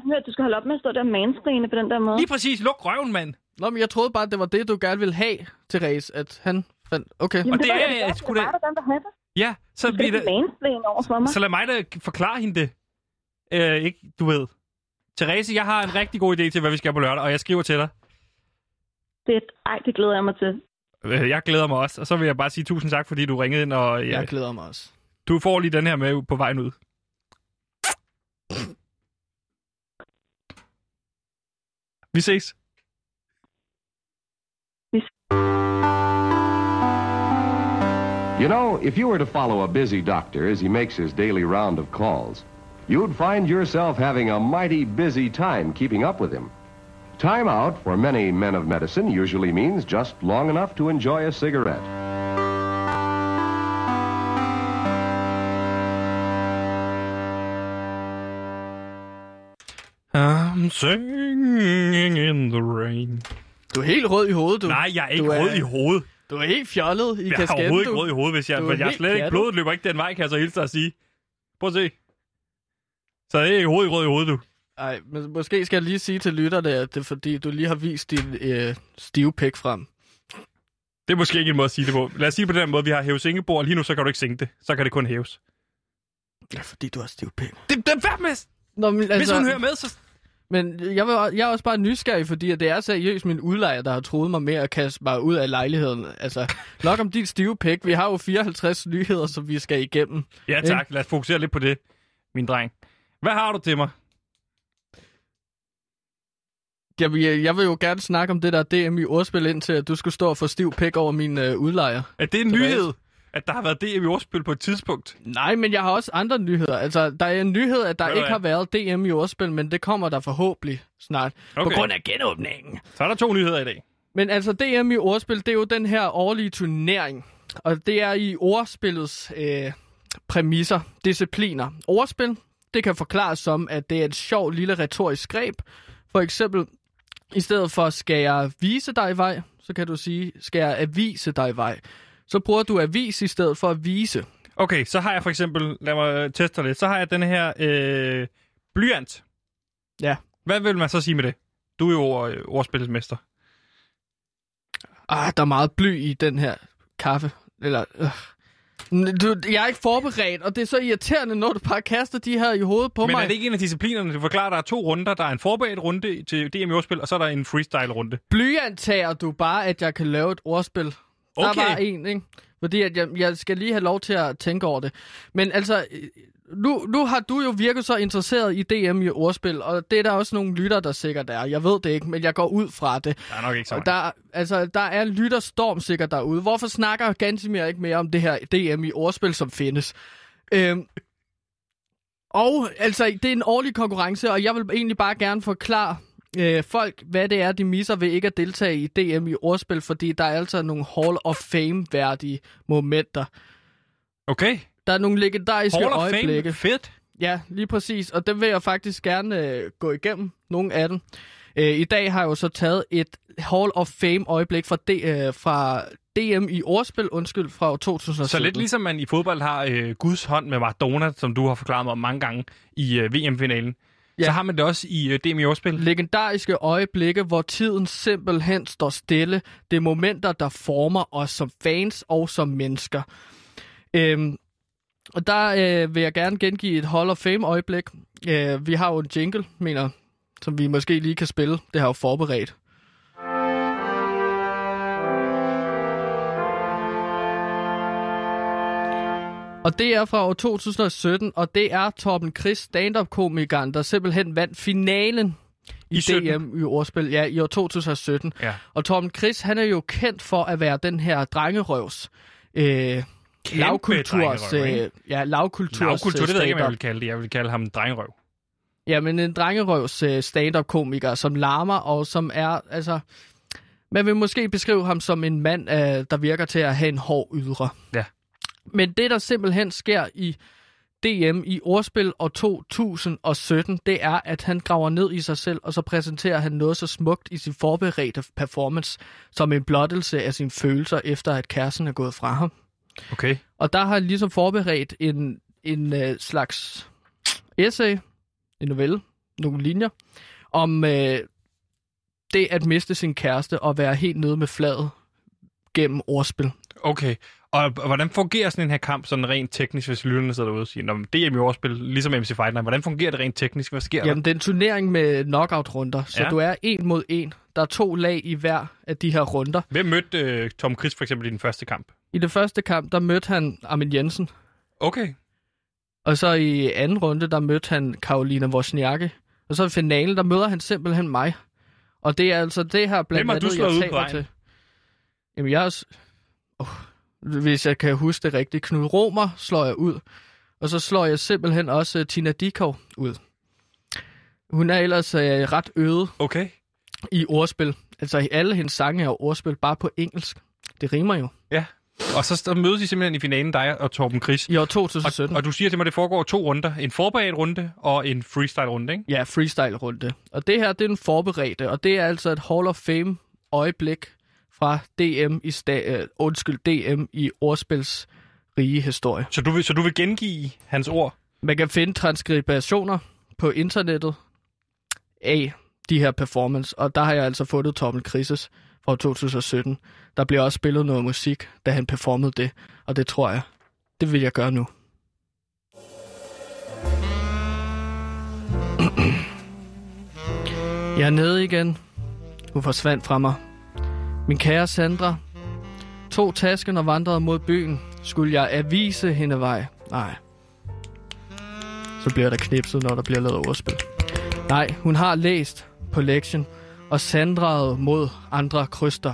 høre, at du skal holde op med at stå der og mansplane på den der måde. Lige præcis, luk røven, mand. Nå, men jeg troede bare, at det var det, du gerne ville have, Therese, at han fandt... Okay. Jamen, Og det ved er- jeg jeg godt. skulle det da- er Ja, så det... mansplane over for mig. Så lad mig da forklare hende det. Øh, ikke, du ved. Therese, jeg har en rigtig god idé til, hvad vi skal på lørdag, og jeg skriver til dig. Det, ej, det glæder jeg mig til. Øh, Jeg glæder mig også, og så vil jeg bare sige tusind tak, fordi du ringede ind, og ja, Jeg glæder mig også. du får lige den her med på vejen ud. Vi ses. You know, if you were to follow a busy doctor as he makes his daily round of calls, you'd find yourself having a mighty busy time keeping up with him. Time out for many men of medicine usually means just long enough to enjoy a cigarette. I'm singing in the rain. Du er helt rød i hovedet, du. Nej, jeg er ikke Du er- rød i hovedet. Du er helt fjollet i Jeg har kasketten, overhovedet ikke rød i hovedet, hvis jeg... Er Men jeg er slet ikke... pjattet. Blodet løber ikke den vej, kan jeg så hilse dig at sige. Prøv at se. Så det er ikke hovedet rød i hovedet, du. Ej, men måske skal jeg lige sige til lytterne, at det er fordi, du lige har vist din øh, stive pik frem. Det er måske ikke en måde at sige det på. Lad os sige det på den måde, vi har hævet sængebord, og lige nu så kan du ikke sænke det. Så kan det kun hæves. Ja, fordi du har stive pik. Det, det er værd med! Nå, men, Hvis altså, hun hører med, så... Men jeg, vil, jeg er også bare nysgerrig, fordi at det er seriøst min udlejer, der har troet mig med at kaste mig ud af lejligheden. Altså, nok om dit stive pik. Vi har jo 54 nyheder, som vi skal igennem. Ja tak, lad os fokusere lidt på det, min dreng. Hvad har du til mig? Jeg vil, jeg vil jo gerne snakke om det der DM i ordspil, indtil at du skulle stå og få stiv pik over min øh, udlejer. Er det en Therese? nyhed, at der har været DM i ordspil på et tidspunkt? Nej, men jeg har også andre nyheder. Altså, der er en nyhed, at der ikke har været DM i ordspil, men det kommer der forhåbentlig snart. Okay. På grund af genåbningen. Så er der to nyheder i dag. Men altså, DM i ordspil, det er jo den her årlige turnering. Og det er i ordspillets øh, præmisser, discipliner. Ordspil, det kan forklares som, at det er et sjovt lille retorisk greb. For eksempel, i stedet for skal jeg vise dig vej, så kan du sige, skal jeg avise dig vej. Så bruger du avis i stedet for at vise. Okay, så har jeg for eksempel, lad mig teste lidt, så har jeg den her øh, blyant. Ja. Hvad vil man så sige med det? Du er jo ord, ordspilsmester. Ah, der er meget bly i den her kaffe. Eller, øh. Du, jeg er ikke forberedt, og det er så irriterende, når du bare kaster de her i hovedet på Men mig. er det ikke en af disciplinerne, du forklarer, der er to runder? Der er en forberedt runde til DM i ordspil, og så er der en freestyle-runde. Blyantager du bare, at jeg kan lave et ordspil? Der Okay. er bare en, ikke? Fordi at jeg, jeg skal lige have lov til at tænke over det. Men altså, nu, nu har du jo virket så interesseret i DM i ordspil, og det er der også nogle lytter, der sikkert er. Jeg ved det ikke, men jeg går ud fra det. Der er nok ikke så der, altså, der er lytterstorm sikkert derude. Hvorfor snakker Gansimir ikke mere om det her DM i ordspil, som findes? Øhm, og altså, det er en årlig konkurrence, og jeg vil egentlig bare gerne forklare øh, folk, hvad det er, de misser ved ikke at deltage i DM i ordspil, fordi der er altså nogle Hall of Fame-værdige momenter. Okay. Der er nogle legendariske Hall of øjeblikke. Fame. Fedt. Ja, lige præcis. Og dem vil jeg faktisk gerne øh, gå igennem, nogle af dem. Øh, I dag har jeg jo så taget et Hall of Fame-øjeblik fra, D, øh, fra DM i ordspil, undskyld, fra år 2017. Så lidt ligesom man i fodbold har øh, Guds hånd med Maradona, som du har forklaret mig om mange gange i øh, VM-finalen. Ja. Så har man det også i øh, DM i ordspil. Legendariske øjeblikke, hvor tiden simpelthen står stille. Det er momenter, der former os som fans og som mennesker. Øhm, og der øh, vil jeg gerne gengive et Hall of Fame-øjeblik. Øh, vi har jo en jingle, mener som vi måske lige kan spille. Det har jeg jo forberedt. Og det er fra år 2017, og det er Torben Chris, stand-up-komikeren, der simpelthen vandt finalen i, I 17? DM i ordspil, ja, i år 2017. Ja. Og Torben Chris, han er jo kendt for at være den her drengerøvs øh, lavkulturs, drengerøv, ikke? øh, ja, lavkulturs Lavkultur, det ved jeg ikke, hvad jeg vil kalde det. Jeg vil kalde ham en drengerøv. Ja, men en drengerøvs øh, stand-up-komiker, som larmer, og som er, altså... Man vil måske beskrive ham som en mand, øh, der virker til at have en hård ydre. Ja. Men det, der simpelthen sker i DM i Ordspil år 2017, det er, at han graver ned i sig selv, og så præsenterer han noget så smukt i sin forberedte performance, som en blottelse af sine følelser, efter at kæresten er gået fra ham. Okay. Og der har han ligesom forberedt en, en øh, slags essay, en novelle, nogle linjer, om øh, det at miste sin kæreste og være helt nede med fladet gennem ordspil. Okay. Og hvordan fungerer sådan en her kamp sådan rent teknisk, hvis lytterne sidder derude og siger, når DM i overspil, ligesom MC Fight Night, hvordan fungerer det rent teknisk? Hvad sker Jamen, det er en turnering med knockout-runder, så Ja. du er en mod en. Der er to lag i hver af de her runder. der? Hvem mødte øh, Tom Chris for eksempel i den første kamp? I det første kamp, der mødte han Armin Jensen, Okay. og så i anden runde, der mødte han Karolina Wozniacki. Og så i finalen, der møder han simpelthen mig. Og det er altså det her blandt Hvem du andet, ud jeg taler til. Jamen, jeg er... Oh, hvis jeg kan huske det rigtigt. Knud Romer slår jeg ud. Og så slår jeg simpelthen også uh, Tina Dikov ud. Hun er ellers uh, ret øvet Okay. i ordspil. Altså, i alle hendes sange er ordspil, bare på engelsk. Det rimer jo. Ja. Og så så mødes I simpelthen i finalen, dig og Torben Chris. I år Og, 2017. og du siger til mig, at det foregår to runder. En forberedt runde og en freestyle-runde, ikke? Ja, freestyle-runde. Og det her, det er den forberedte, og det er altså et Hall of Fame-øjeblik fra DM i, sta- øh, undskyld, DM i ordspils rige historie. Så du vil, så du vil gengive hans ord? Man kan finde transkribationer på internettet af de her performance, og der har jeg altså fundet Torben Krises fra 2017. Der bliver også spillet noget musik, da han performede det, og det tror jeg, det vil jeg gøre nu. (clears throat) Jeg er nede igen. Hun forsvandt fra mig. Min kære Sandra tog tasken og vandrede mod byen. Skulle jeg avise hende vej? Nej. Så bliver der knipset, når der bliver lavet overspil. Nej, hun har læst på lektion og sandrede mod andre kryster.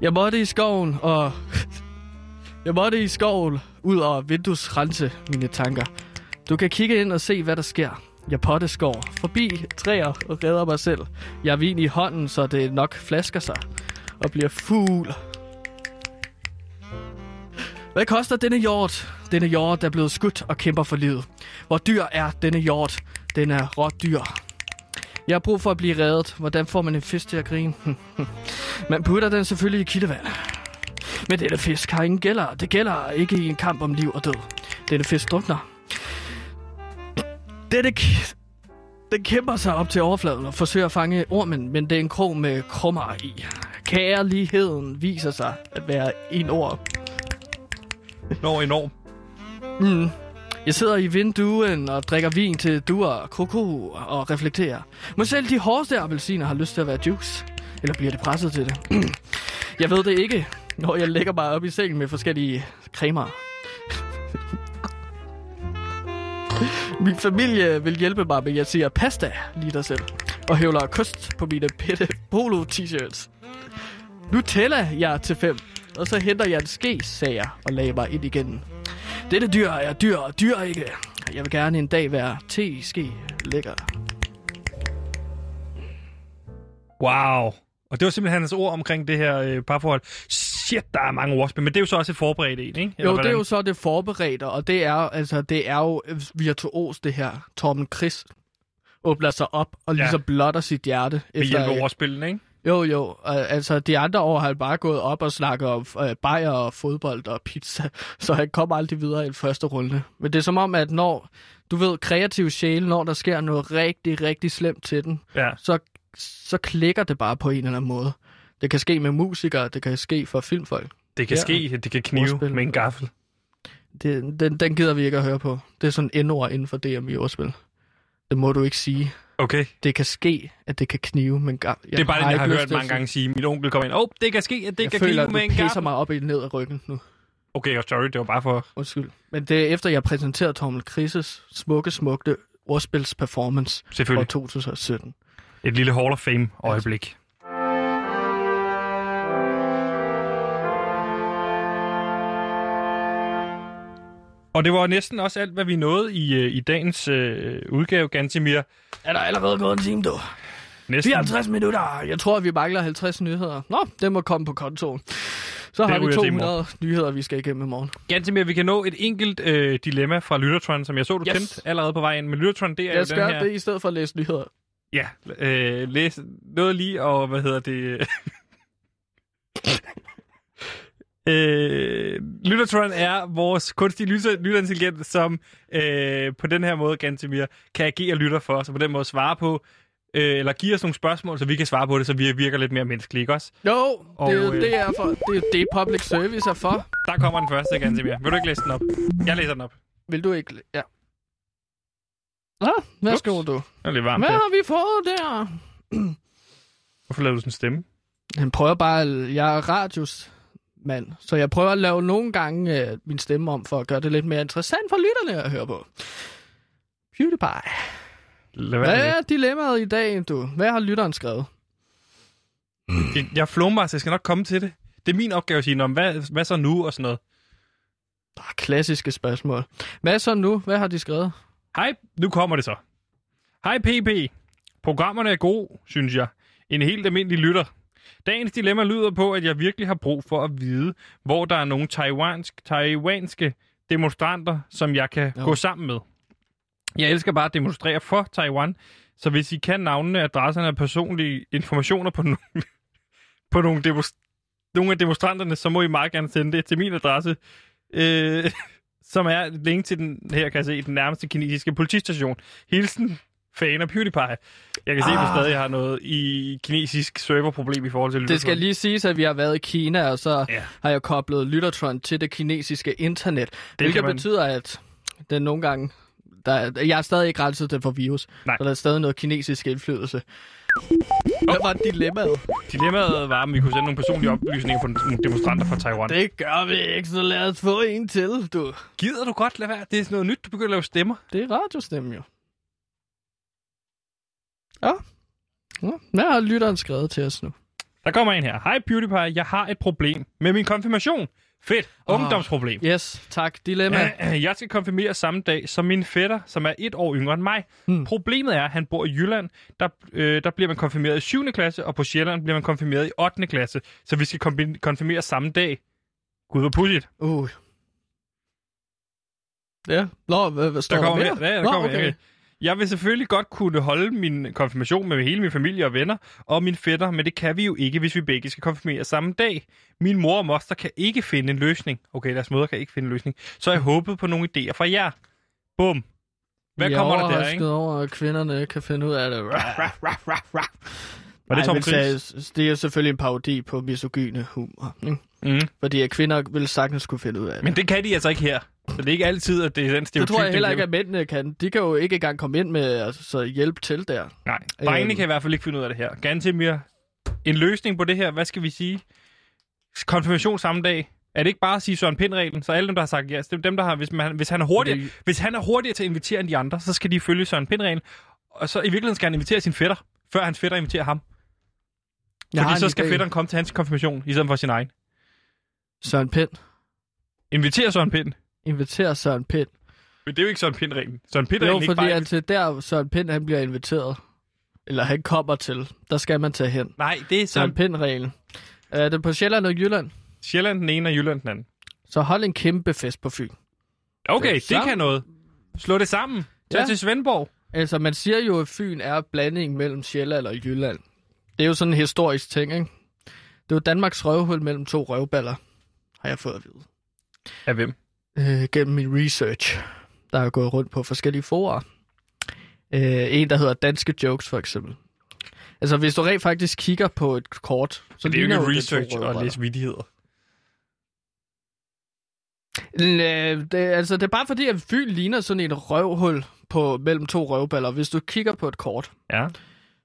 Jeg måtte i skoven og... (laughs) Jeg måtte i skoven ud og vinduesrense mine tanker. Du kan kigge ind og se, hvad der sker. Jeg potteskår forbi træer og redder mig selv. Jeg har vin i hånden, så det nok flasker sig og bliver fugl. Hvad koster denne hjort? Denne hjort er blevet skudt og kæmper for livet. Hvor dyr er denne hjort? Den er råt dyr. Jeg har brug for at blive reddet. Hvordan får man en fisk til at grine? (laughs) man putter den selvfølgelig i kildevand. Men denne fisk har ingen gælder. Det gælder ikke i en kamp om liv og død. Denne fisk drukner. Denne k- den kæmper sig op til overfladen og forsøger at fange ormen, men det er en krog med krummer i. Kærligheden viser sig at være en ord. Nå, enorm. Mm. Jeg sidder i vinduen og drikker vin til duer, kroko og reflekterer. Må selv de hårdeste appelsiner har lyst til at være juice. Eller bliver det presset til det? (clears throat) jeg ved det ikke, når jeg lægger mig op i sengen med forskellige cremer. Min familie vil hjælpe mig med, at jeg siger pasta lige dig selv. Og hævler kost på mine pitte polo t-shirts. Nu tæller jeg til fem, og så henter jeg en ske, sagde jeg, og lagde mig ind igen. Dette dyr er dyr og dyr ikke. Jeg vil gerne en dag være te-ske lækker. Wow. Og det var simpelthen hans ord omkring det her øh, parforhold. Shit, der er mange ordspil, men det er jo så også et forberedt en, ikke? Eller Jo, det er hvordan? jo så det forberedte, og det er, altså, det er jo virtuos, det her. Torben Chris åbner sig op og Ja. ligesom blotter sit hjerte. Ved hjælp af ordspillene, ikke? Jo, jo. Altså, de andre år har han bare gået op og snakket om øh, bajer og fodbold og pizza, (laughs) så han kommer aldrig videre i den første runde. Men det er som om, at når, du ved, kreativ sjæl, når der sker noget rigtig, rigtig slemt til den, Ja. så, så klikker det bare på en eller anden måde. Det kan ske med musikere, det kan ske for filmfolk. Det kan Ja. ske, det kan knive Ordspil. med en gaffel. Det, den, den gider vi ikke at høre på. Det er sådan en ord inden for DM i ordspil. Det må du ikke sige. Okay. Det kan ske, at det kan knive, men ga- jeg det er bare det, jeg har hørt mange gange sige. Min onkel kommer ind. Åh, oh, det kan ske, at det Jeg kan føler, knive med en gaffel. mig op i ned af ryggen nu. Okay, og sorry, det var bare for... Undskyld. Men det er efter, jeg præsenterede Tormel Krises smukke, smukke ordspils performance fra Selvfølgelig. 2017. Et lille Hall of Fame-øjeblik. Og det var næsten også alt, hvad vi nåede i, øh, i dagens øh, udgave, Gantimir. Er der allerede gået en time, du? Næsten. 54 minutter. Jeg tror, vi mangler 50 nyheder. Nå, det må komme på kontoen. Så har Det vi ryger det i 200 nyheder, vi skal igennem i morgen. Gantimir, vi kan nå et enkelt øh, dilemma fra Lyttertron, som jeg så, du Yes. kendte allerede på vejen. Men Lyttertron, det er Jeg jo den skal her... det i stedet for at læse nyheder. Ja, øh, læs noget lige, og hvad hedder det... (laughs) øh, Lyttertron er vores kunstige lytter, lytterintelligens, som øh, på den her måde, Gantemir, kan agere lytter for os, og på den måde svare på, øh, eller give os nogle spørgsmål, så vi kan svare på det, så vi virker lidt mere menneskelige, ikke også? Jo, Og, det er jo øh, det, er for, det, er jo det public service er for. Der kommer den første, Gantemir. Vil du ikke læse den op? Jeg læser den op. Vil du ikke... Ja. Nå, hvad Ups. skriver du? Det er lidt varmt Hvad her. har vi fået der? Hvorfor lavede du sådan en stemme? Han prøver bare... Jeg er radios mand, så jeg prøver at lave nogle gange øh, min stemme om, for at gøre det lidt mere interessant for lytterne at høre på. PewDiePie. Hvad er dilemmaet i dag, du? Hvad har lytteren skrevet? det. Jeg er flowmaster, jeg skal nok komme til det. Det er min opgave at sige, "Nå, men hvad, hvad så nu og sådan noget. Ah, Klassiske spørgsmål. Hvad så nu? Hvad har de skrevet? Hej, nu kommer det så. Hej PP. Programmerne er gode, synes jeg. En helt almindelig lytter. Dagens dilemma lyder på, at jeg virkelig har brug for at vide, hvor der er nogle taiwansk, taiwanske demonstranter, som jeg kan Jo. gå sammen med. Jeg elsker bare at demonstrere for Taiwan, så hvis I kan navnene, adresserne og personlige informationer på, nogle, (laughs) på nogle, demonst- nogle af demonstranterne, så må I meget gerne sende det til min adresse, øh, (laughs) som er link til den, her kan jeg se, den nærmeste kinesiske politistation. Hilsen, fan af PewDiePie. Jeg kan se, at vi Ah. stadig har noget i kinesisk serverproblem i forhold til Det skal lige siges, at vi har været i Kina, og så Ja. har jeg koblet Lyttertron til det kinesiske internet. Det hvilket man- betyder, at den nogle gange... Der, er- jeg er stadig ikke renset det for virus, Nej. så der er stadig noget kinesisk indflydelse. Hvad var dilemmaet? Dilemmaet var, om vi kunne sende nogle personlige oplysninger på nogle demonstranter fra Taiwan. Det... Gør vi ikke, så lad os få en til, du. Gider du godt lade være? Det er sådan noget nyt, du begynder at lave stemmer. Det er radiostemmen jo. Ja. ja. Hvad har lytteren skrevet til os nu? Der kommer en her. Hej PewDiePie, jeg har et problem med min konfirmation. Fedt. Ah. Ungdomsproblem. Yes, tak. Dilemma. (clears throat) Jeg skal konfirmere samme dag som min fætter, som er et år yngre end mig. Hmm. Problemet er, at han bor i Jylland. Der, øh, der bliver man konfirmeret i 7. klasse, og på Sjælland bliver man konfirmeret i 8. klasse. Så vi skal konfirmere samme dag. Gud, hvor pudsigt. Uh. Ja. Nå, hvad, hvad står Der der, mere. Ja, der Nå, kommer okay. mere. Jeg vil selvfølgelig godt kunne holde min konfirmation med hele min familie og venner og min fætter, men det kan vi jo ikke, hvis vi begge skal konfirmere samme dag. Min mor og moster kan ikke finde en løsning. Okay, deres mødre kan ikke finde en løsning. Så jeg håbede på nogle idéer fra jer. Bum. Hvad er kommer der der, ikke? over, at kvinderne kan finde ud af det. Var det Tom Chris? Det er selvfølgelig en parodi på misogyne humor. Ikke? Mm. Fordi at kvinder vil sagtens kunne finde ud af det. Men det kan de altså ikke her. Så det er ikke altid, at det er den det stereotyp, tror jeg heller ikke, at mændene kan. De kan jo ikke engang komme ind med altså, hjælp til der. Nej, drengene Øhm. kan i hvert fald ikke finde ud af det her. Gantemir, en løsning på det her, hvad skal vi sige? Konfirmation samme dag. Er det ikke bare at sige Søren Pind-reglen? Så alle dem, der har sagt ja, det er dem, der har, hvis, man, hvis, han er hurtigere, Det- hvis han er hurtigere til at invitere end de andre, så skal de følge Søren Pind-reglen. Og så i virkeligheden skal han invitere sin fætter, før hans fætter inviterer ham. Jeg Fordi så skal idé. fætteren komme til hans konfirmation, i stedet for sin egen. Søren Pind. Inviterer Søren Pind. Inviterer Søren Pind. Men det er jo ikke Søren Pind-reglen. Søren Jo, Pind-reglen er ikke fordi bare... at til der Søren Pind han bliver inviteret, eller han kommer til, der skal man tage hen. Nej, det er Søren Søren Pind-reglen. Er det på Sjælland og Jylland? Sjælland den ene og Jylland den anden. Så hold en kæmpe fest på Fyn. Okay, Det det kan noget. Slå det sammen. Tag Ja. til Svendborg. Altså, man siger jo, at Fyn er blanding mellem Sjælland og Jylland. Det er jo sådan en historisk ting, ikke? Det er jo Danmarks røvhul mellem to røvballer, har jeg fået at vide. Af hvem? Øh, gennem min research, der er gået rundt på forskellige forer. Øh, en, der hedder Danske Jokes, for eksempel. Altså, hvis du rent faktisk kigger på et kort, så Så det er jo ikke research røvballer. læse vidigheder. Det, altså, det er bare fordi, at Fyn ligner sådan et røvhul på, mellem to røvballer. Hvis du kigger på et kort, Ja.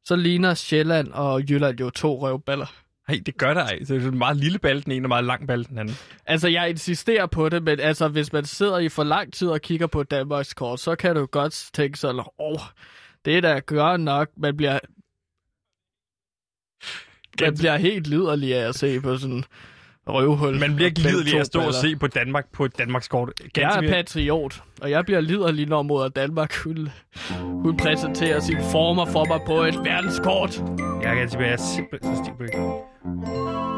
så ligner Sjælland og Jylland jo to røvballer. Nej, det gør der ej. Så det er en meget lille balle den ene, og meget lang balle den anden. Altså, jeg insisterer på det, men altså, hvis man sidder i for lang tid og kigger på Danmarks kort, så kan du godt tænke sådan, åh, oh, det er da gør nok, man bliver, man Ganske- bliver helt liderlig af at se på sådan, røvhul. Man bliver ikke af at stå og se på Danmark på et Danmarks kort. Jeg er Ganske patriot, og jeg bliver liderlig, når mod at Danmark hun, hun præsenterer sine former for mig på et verdenskort. Jeg kan sige, at jeg er simpelthen så stiv Música